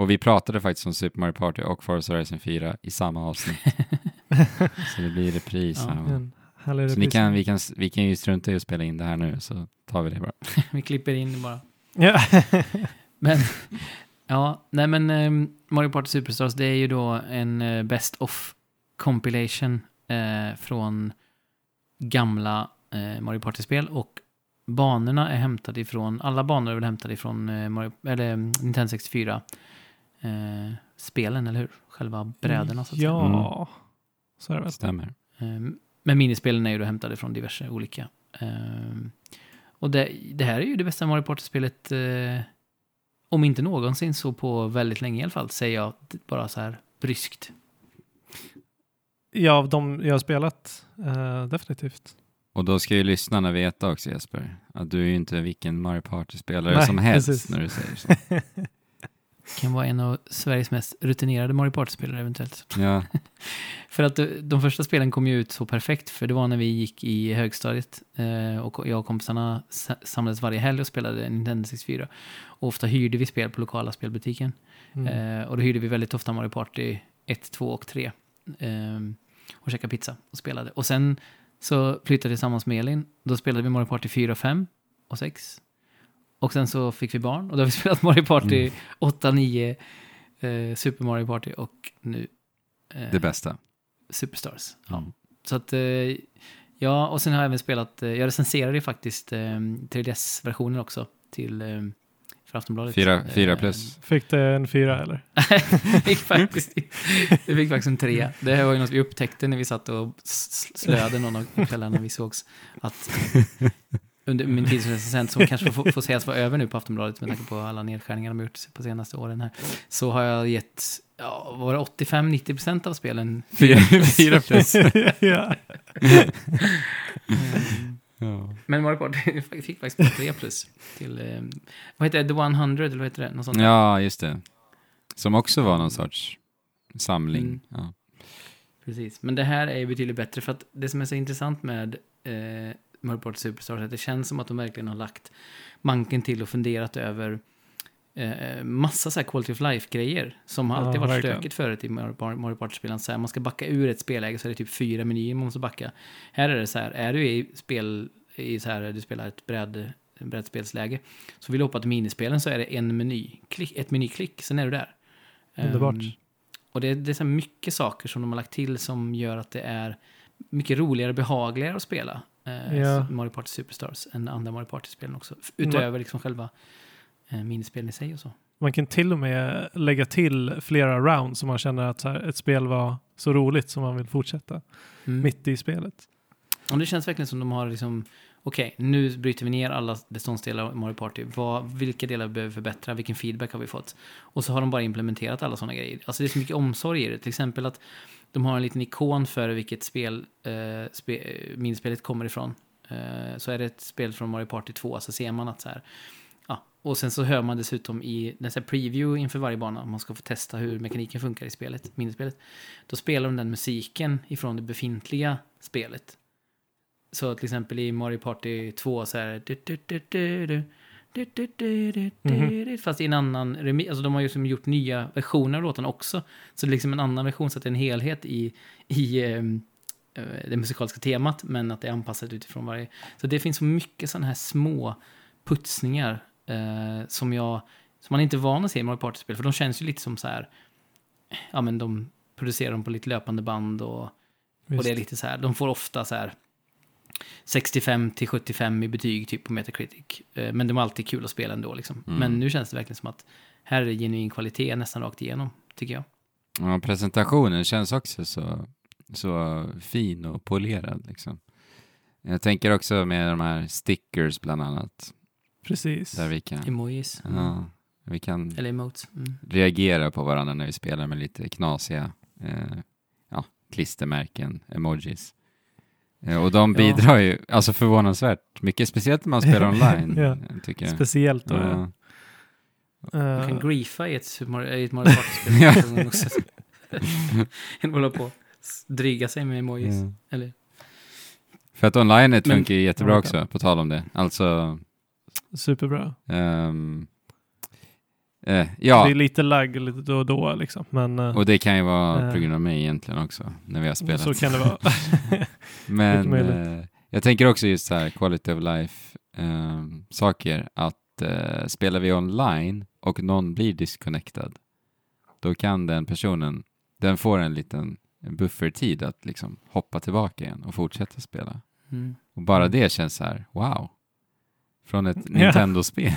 Och vi pratade faktiskt om Super Mario Party och Forza Horizon 4 i samma avsnitt. så det blir repris. Ja. här, Så ni repris. kan, vi, kan, vi kan ju strunta i att spela in det här nu, så tar vi det bara. Vi klipper in bara. Ja. Men, ja, nej men eh, Mario Party Superstars, det är ju då en eh, Best of compilation eh, från gamla eh, Mario Party-spel och banorna är hämtade ifrån, alla banor är väl hämtade ifrån Mario, eller, mm, Nintendo 64 eh, spelen, eller hur? Själva brädorna så att säga. Ja, så är det väl. Stämmer. Eh, Men minispelen är ju då hämtade från diverse olika. Eh, Och det, det här är ju det bästa Mario Party-spelet, eh, om inte någonsin så på väldigt länge i alla fall, säger jag bara så här bryskt. Ja, av de jag har spelat, eh, definitivt. Och då ska ju lyssnarna veta också Jesper, att du är ju inte vilken Mario Party-spelare Nej, som helst precis. när du säger så. Kan vara en av Sveriges mest rutinerade Mario Party-spelare eventuellt. Ja, För att de, de första spelen kom ju ut så perfekt, för det var när vi gick i högstadiet eh, och jag och kompisarna sa- samlades varje helg och spelade Nintendo 64. Och ofta hyrde vi spel på lokala spelbutiken. Mm. Eh, och då hyrde vi väldigt ofta Mario Party 1, 2 och 3. Eh, och käkade pizza och spelade. Och sen så flyttade vi tillsammans med Elin. Då spelade vi Mario Party 4, 5 och 6. Och sen så fick vi barn och då har vi spelat Mario Party Mm. 8, 9, eh, Super Mario Party och nu eh, det bästa. Superstars. Ja. Mm. Så att, eh, ja, och sen har jag även spelat, eh, jag recenserade ju faktiskt eh, 3DS-versionen också till, eh, för Aftonbladet. Fyra, fyra Eh, plus. Fick det en fyra eller? det fick faktiskt, det fick faktiskt en trea. Det här var ju något vi upptäckte när vi satt och slöade någon av kvällarna vi sågs. Att under min tid som recensent, som kanske får, får sägas vara över nu på Aftonbladet med tanke på alla nedskärningar de har gjort på senaste åren här, så har jag gett, ja, var det 85-90% av spelen Fyra, fyra plus. ja. Ja. Men Mario Party fick faktiskt bara 3 plus. Till, eh, vad heter det? The 100 eller vad heter det? Något sånt ja, just det. Som också var någon sorts samling. Mm. Ja. Precis. Men det här är ju betydligt bättre för att det som är så intressant med eh, Mario Party Superstars att det känns som att de verkligen har lagt manken till och funderat över eh, massa så här quality of life-grejer som har Ja, alltid varit verkligen. stökigt förut i Mario Mario Party-spelen. Så här, man ska backa ur ett spelläge så är det typ fyra menyer man måste backa. Här är det så här, är du i spel, i så här, du spelar ett bräd, brädspelsläge, så vill du hoppa till minispelen så är det en meny, klick, ett menyklick, sen är du där. Underbart. Ehm, och det, det är så mycket saker som de har lagt till som gör att det är mycket roligare och behagligare att spela eh, Ja. Mario Party Superstars än andra Mario Party-spelen också. Utöver liksom själva eh, minispelen i sig och så. Man kan till och med lägga till flera rounds om man känner att här, ett spel var så roligt som man vill fortsätta Mm. mitt i spelet. Och det känns verkligen som de har liksom, okej, nu bryter vi ner alla beståndsdelar av Mario Party. Vad, vilka delar behöver vi förbättra? Vilken feedback har vi fått? Och så har de bara implementerat alla sådana grejer. Alltså det är så mycket omsorg i det. Till exempel att de har en liten ikon för vilket spel eh, spe, minspelet kommer ifrån. Eh, så är det ett spel från Mario Party 2 så ser man att så här, ja. Och sen så hör man dessutom i den här preview inför varje bana, om man ska få testa hur mekaniken funkar i spelet, minispelet. Då spelar de den musiken ifrån det befintliga spelet. Så till exempel i Mario Party 2 så är det... du- du- du- du- du, du- du- du- du, Fast i en annan remix. Alltså de har ju som gjort nya versioner av låten också. Så det är liksom en annan version så att det är en helhet i, i eh, det musikaliska temat. Men att det är anpassat utifrån varje. Så det finns så mycket sådana här små putsningar eh, som jag... Som man inte är van att se i Mario Party-spel. För de känns ju lite som så här... Ja men de producerar dem på lite löpande band och och det är lite så här, de får ofta så här 65 till 75 i betyg typ på Metacritic. Eh, Men de är alltid kul att spela ändå liksom. Mm. Men nu känns det verkligen som att här är det genuin kvalitet nästan rakt igenom, tycker jag. Ja, presentationen känns också så, så fin och polerad liksom. Jag tänker också med de här stickers bland annat. Precis. Där vi kan, Emojis. Mm. ja, vi kan Eller emotes. Mm. reagera på varandra när vi spelar med lite knasiga eh, ja, klistermärken, emojis. Eh, och de Ja. bidrar ju alltså förvånansvärt mycket, speciellt när man spelar online, Ja. eh, tycker jag. Speciellt då. Ja. Eh, Man kan griefa i ett, i ett Mario Ja. Party-spel. att hålla på dryga sig med emojis. Ja. Eller, För att online funkar ju jättebra Ja, också, på tal om det. Alltså, Superbra. ehm, eh, Det ja, är lite lagg lite då och då liksom. Men eh, och det kan ju vara Eh. på grund av mig egentligen också, när vi har spelat. så kan det vara. Men eh, jag tänker också just så här quality of life eh, saker att eh, spelar vi online och någon blir disconnectad då kan den personen, den får en liten buffertid att liksom hoppa tillbaka igen och fortsätta spela. mm. Och bara det känns så här, wow. Från ett Ja. Nintendo-spel.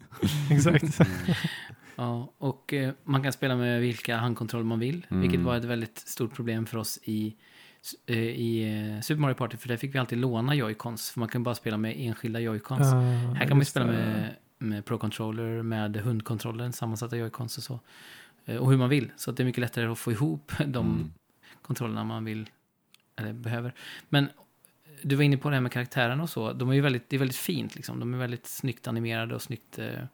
Exakt. Ja, och eh, man kan spela med vilka handkontroller man vill, Mm. vilket var ett väldigt stort problem för oss i, eh, i eh, Super Mario Party, för där fick vi alltid låna joycons, för man kan bara spela med enskilda joycons. Ah, Här kan man spela med, med Pro-controller, med hundkontrollen, sammansatta joycons och så. Eh, Och hur man vill, så att det är mycket lättare att få ihop de Mm. kontrollerna man vill, eller behöver. Men du var inne på det här med karaktärerna och så. De är ju väldigt, det är väldigt fint liksom. De är väldigt snyggt animerade och snyggt, eh,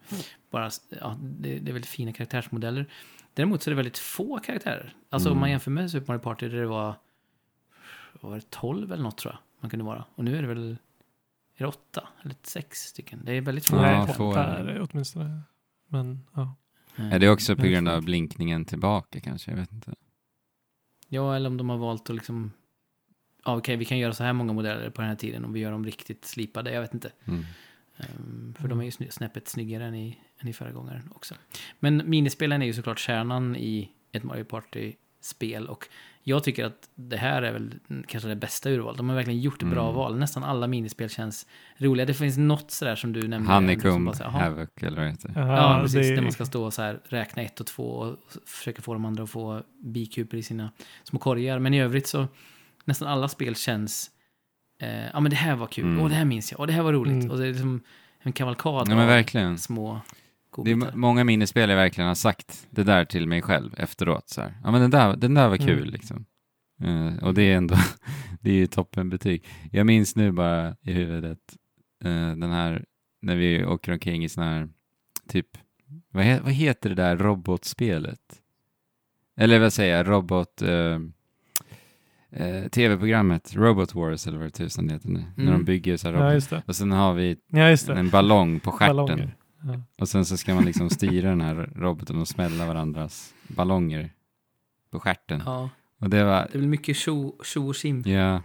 bara, ja, det, det är väldigt fina karaktärsmodeller. Däremot så är det väldigt få karaktärer. Alltså om man Mm. jämför med Super Mario Party där det var, var det 12 eller något tror jag man kunde vara. Och nu är det väl, är det 8 eller 6 stycken. Det är väldigt få. Ja, karaktärer. få. per åtminstone. Men ja. Eh, Är det också på grund av blinkningen tillbaka kanske? Jag vet inte. Ja, eller om de har valt att liksom, ja okej vi kan göra så här många modeller på den här tiden om vi gör dem riktigt slipade, jag vet inte. Mm. Ehm, för de är ju snäppet snyggare än i, än i förra gången också. Men minispelen är ju såklart kärnan i ett Mario Party-spel. Och jag tycker att det här är väl kanske det bästa urval. De har verkligen gjort bra Mm. val. Nästan alla minispel känns roliga. Det finns något sådär som du nämnde. som Honeycomb. Havoc eller vad det heter. Ja, precis. det- Där man ska stå och så här, räkna ett och två och försöka få de andra att få bikuper i sina små korgar. Men i övrigt så, nästan alla spel känns, eh, ja men det här var kul, Mm. och det här minns jag, och det här var roligt. Mm. Och det är liksom en kavalkad Ja men av små Det är godbitar. många minispel jag verkligen har sagt det där till mig själv efteråt. Så här. Ja men den där, den där var kul Mm. liksom. Eh, och det är ändå, det är ju toppenbetyg. Jag minns nu bara i huvudet eh, den här, när vi åker omkring i sån här, typ, vad, he, vad heter det där robotspelet? Eller vad säger jag, robot, eh, eh, tv-programmet, Robot Wars eller vad det tusan heter nu. När de Mm. bygger så här Ja, robot. just det. Och sen har vi Ja, just det. en ballong på stjärten. Ja. Och sen så ska man liksom styra den här roboten och smälla varandras ballonger på stjärten. Ja, Och det var, det väl mycket tjo och sim. ja,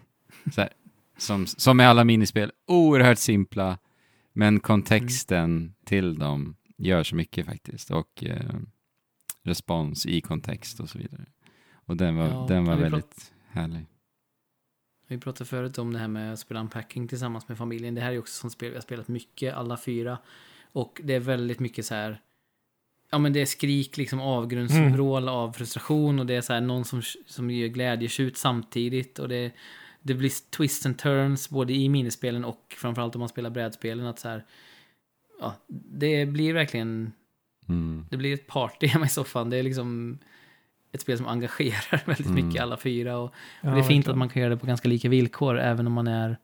så här, som, som med alla minispel, oerhört simpla, men kontexten till dem gör så mycket faktiskt. Och eh, respons i kontext och så vidare. Och den var, Ja, den var väldigt härlig. Vi pratade förut om det här med att spela unpacking tillsammans med familjen. Det här är också sånt spel vi har spelat mycket, alla fyra. Och det är väldigt mycket så här, ja men det är skrik, liksom avgrundsvrål av frustration och det är så här någon som, som gör glädjetjut samtidigt och det, det blir twists and turns både i minispelen och framförallt om man spelar brädspelen att så här, ja, det blir verkligen, Mm. det blir ett party hemma i soffan. Det är liksom ett spel som engagerar väldigt Mm. mycket alla fyra och Ja, och det är fint verkligen. att man kan göra det på ganska lika villkor även om man är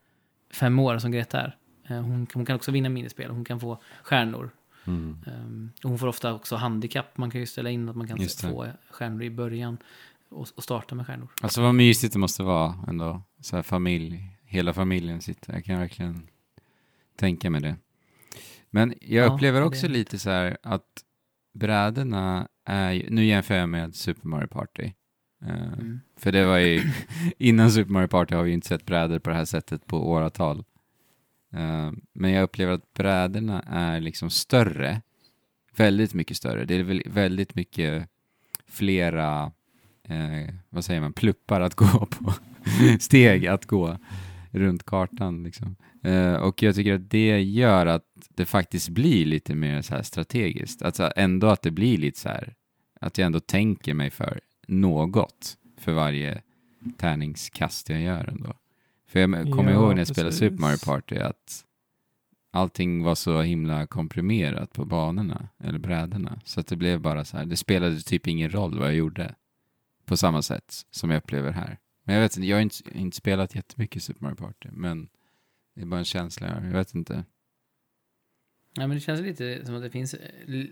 fem år som Greta är. Eh, Hon, hon kan också vinna minispel, hon kan få stjärnor. Mm. Ehm, och hon får ofta också handikapp, man kan ju ställa in att man kan få stjärnor i början och, och starta med stjärnor. Alltså vad mysigt det måste vara ändå. Så här familj, hela familjen sitter. Jag kan verkligen tänka mig det. Men jag Ja, upplever också det. lite så här att brädorna ju, nu jämför jag med Super Mario Party. Eh, Mm. För det var ju, innan Super Mario Party har vi ju inte sett brädor på det här sättet på åratal. Eh, men jag upplever att brädorna är liksom större, väldigt mycket större. Det är väl väldigt mycket flera, vad säger man, pluppar att gå på, steg att gå runt kartan liksom. Eh, och jag tycker att det gör att det faktiskt blir lite mer så här strategiskt. Alltså ändå att det blir lite så här, att jag ändå tänker mig för något för varje tärningskast jag gör ändå. För jag kommer Ja, ihåg när jag spelade precis. Super Mario Party att allting var så himla komprimerat på banorna, eller brädorna. Så att det blev bara så här, det spelade typ ingen roll vad jag gjorde. På samma sätt som jag upplever här. Men jag vet inte, jag har inte, inte spelat jättemycket Super Mario Party, men det är bara en känsla. Jag vet inte. Ja, men det känns lite som att det finns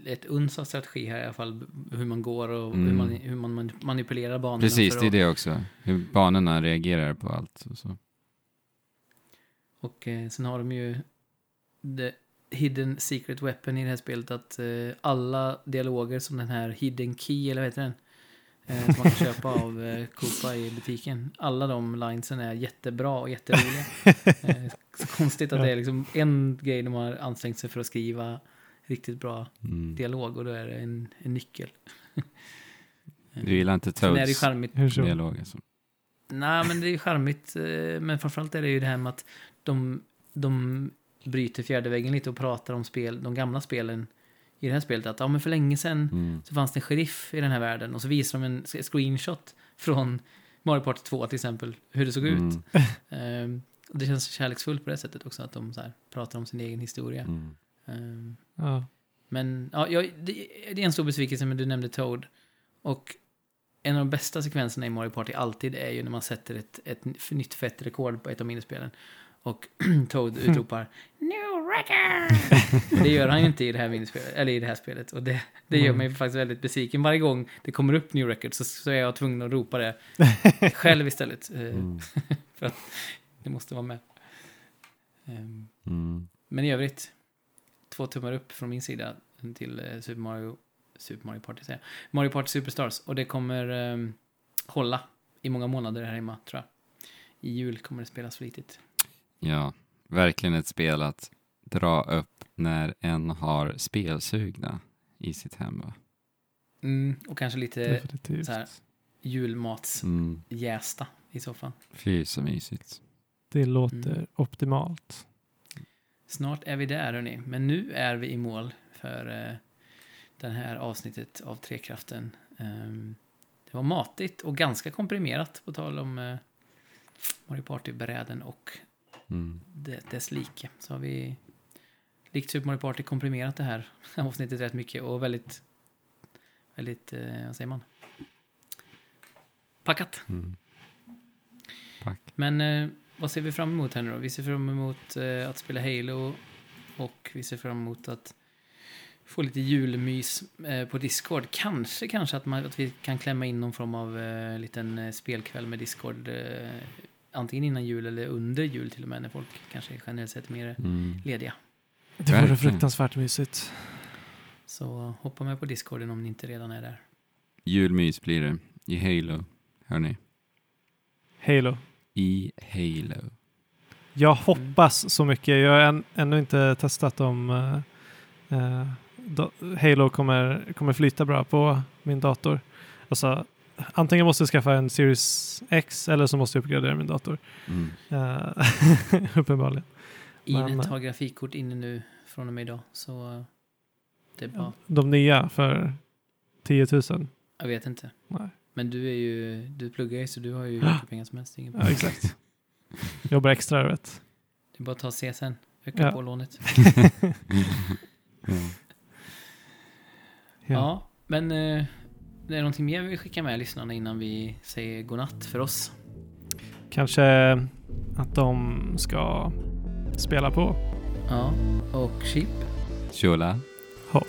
ett uns av strategi här i alla fall. Hur man går och Mm. hur, man, hur man man manipulerar banorna. Precis, det är det också. Hur banorna reagerar på allt och så. Och eh, sen har de ju the hidden secret weapon i det här spelet. Att eh, alla dialoger som den här hidden key, eller vad heter den? Eh, som man kan köpa av eh, Koopa i butiken. Alla de linesen är jättebra och jätteroliga. eh, så konstigt att det är liksom en grej de har ansträngt sig för att skriva riktigt bra Mm. dialog och då är det en, en nyckel. Du gillar inte Toads dialog alltså. Nej, men det är ju charmigt. Men framförallt är det ju det här med att de, de bryter fjärde väggen lite och pratar om spel, de gamla spelen i det här spelet. Att ja, men för länge sedan Mm. så fanns det en sheriff i den här världen och så visar de en screenshot från Mario Party 2 till exempel, hur det såg ut. Mm. Ehm, och det känns kärleksfullt på det sättet också, att de så här, pratar om sin egen historia. Mm. Ehm, Ja. men ja, jag, det, det är en stor besvikelse, men du nämnde Toad. Och en av de bästa sekvenserna i Mario Party alltid är ju när man sätter ett, ett nytt fett rekord på ett av minispelen. Och Toad utropar New record! det gör han ju inte i det här minispelet, eller i det här spelet. Och det, det gör Mm. mig faktiskt väldigt besviken. Varje gång det kommer upp New record så, så är jag tvungen att ropa det själv istället. Eh, Mm. För att det måste vara med. Ehm, Mm. men i övrigt, två tummar upp från min sida till eh, Super Mario, Super Mario Party säger jag. Mario Party Superstars. Och det kommer ehm, hålla i många månader här hemma, tror jag. I jul kommer det spelas flitigt. Ja, verkligen ett spel att dra upp när en har spelsugna i sitt hem. Va? Mm, och kanske lite Definitivt. så här julmatsjästa Mm. i så fall. Fy så mysigt. Det låter Mm. optimalt. Snart är vi där, hörni. Men nu är vi i mål för eh, det här avsnittet av Trekraften. Ehm, det var matigt och ganska komprimerat, på tal om eh, Mario Party-bräden och Mm. dess like. Så har vi, likt Super Mario Party, komprimerat det här avsnittet rätt mycket och väldigt, väldigt, eh, vad säger man? Packat. Mm. Tack. Men eh, vad ser vi fram emot här nu då? Vi ser fram emot eh, att spela Halo och vi ser fram emot att få lite julmys på Discord. Kanske, kanske att, man, att vi kan klämma in någon form av eh, liten spelkväll med Discord. Antingen innan jul eller under jul till och med när folk kanske generellt sett är mer Mm. lediga. Det vore Verkligen. fruktansvärt mysigt. Så hoppa med på Discorden om ni inte redan är där. Julmys blir det i Halo, hörni. Halo. I Halo. Jag hoppas så mycket. Jag har än, ännu inte testat om eh, da- Halo kommer, kommer flyta bra på min dator. Alltså, antingen måste jag skaffa en Series X eller så måste jag uppgradera min dator. Mm. Eh, uppenbarligen. Inet har grafikkort inne nu från och med idag. Så eh, det är bra. De nya för 10 000. Jag vet inte. Nej. Men du är ju, du pluggar ju så du har ju hur mycket pengar som helst. Ingen Ja, exakt. Jobbar extra, du vet. Det är bara att ta CSN. Öka Ja. på lånet. Ja. Ja, men eh, det är någonting mer vi vill skicka med lyssnarna innan vi säger godnatt för oss. Kanske att de ska spela på. Ja, och Chip. Tjola. Hopp.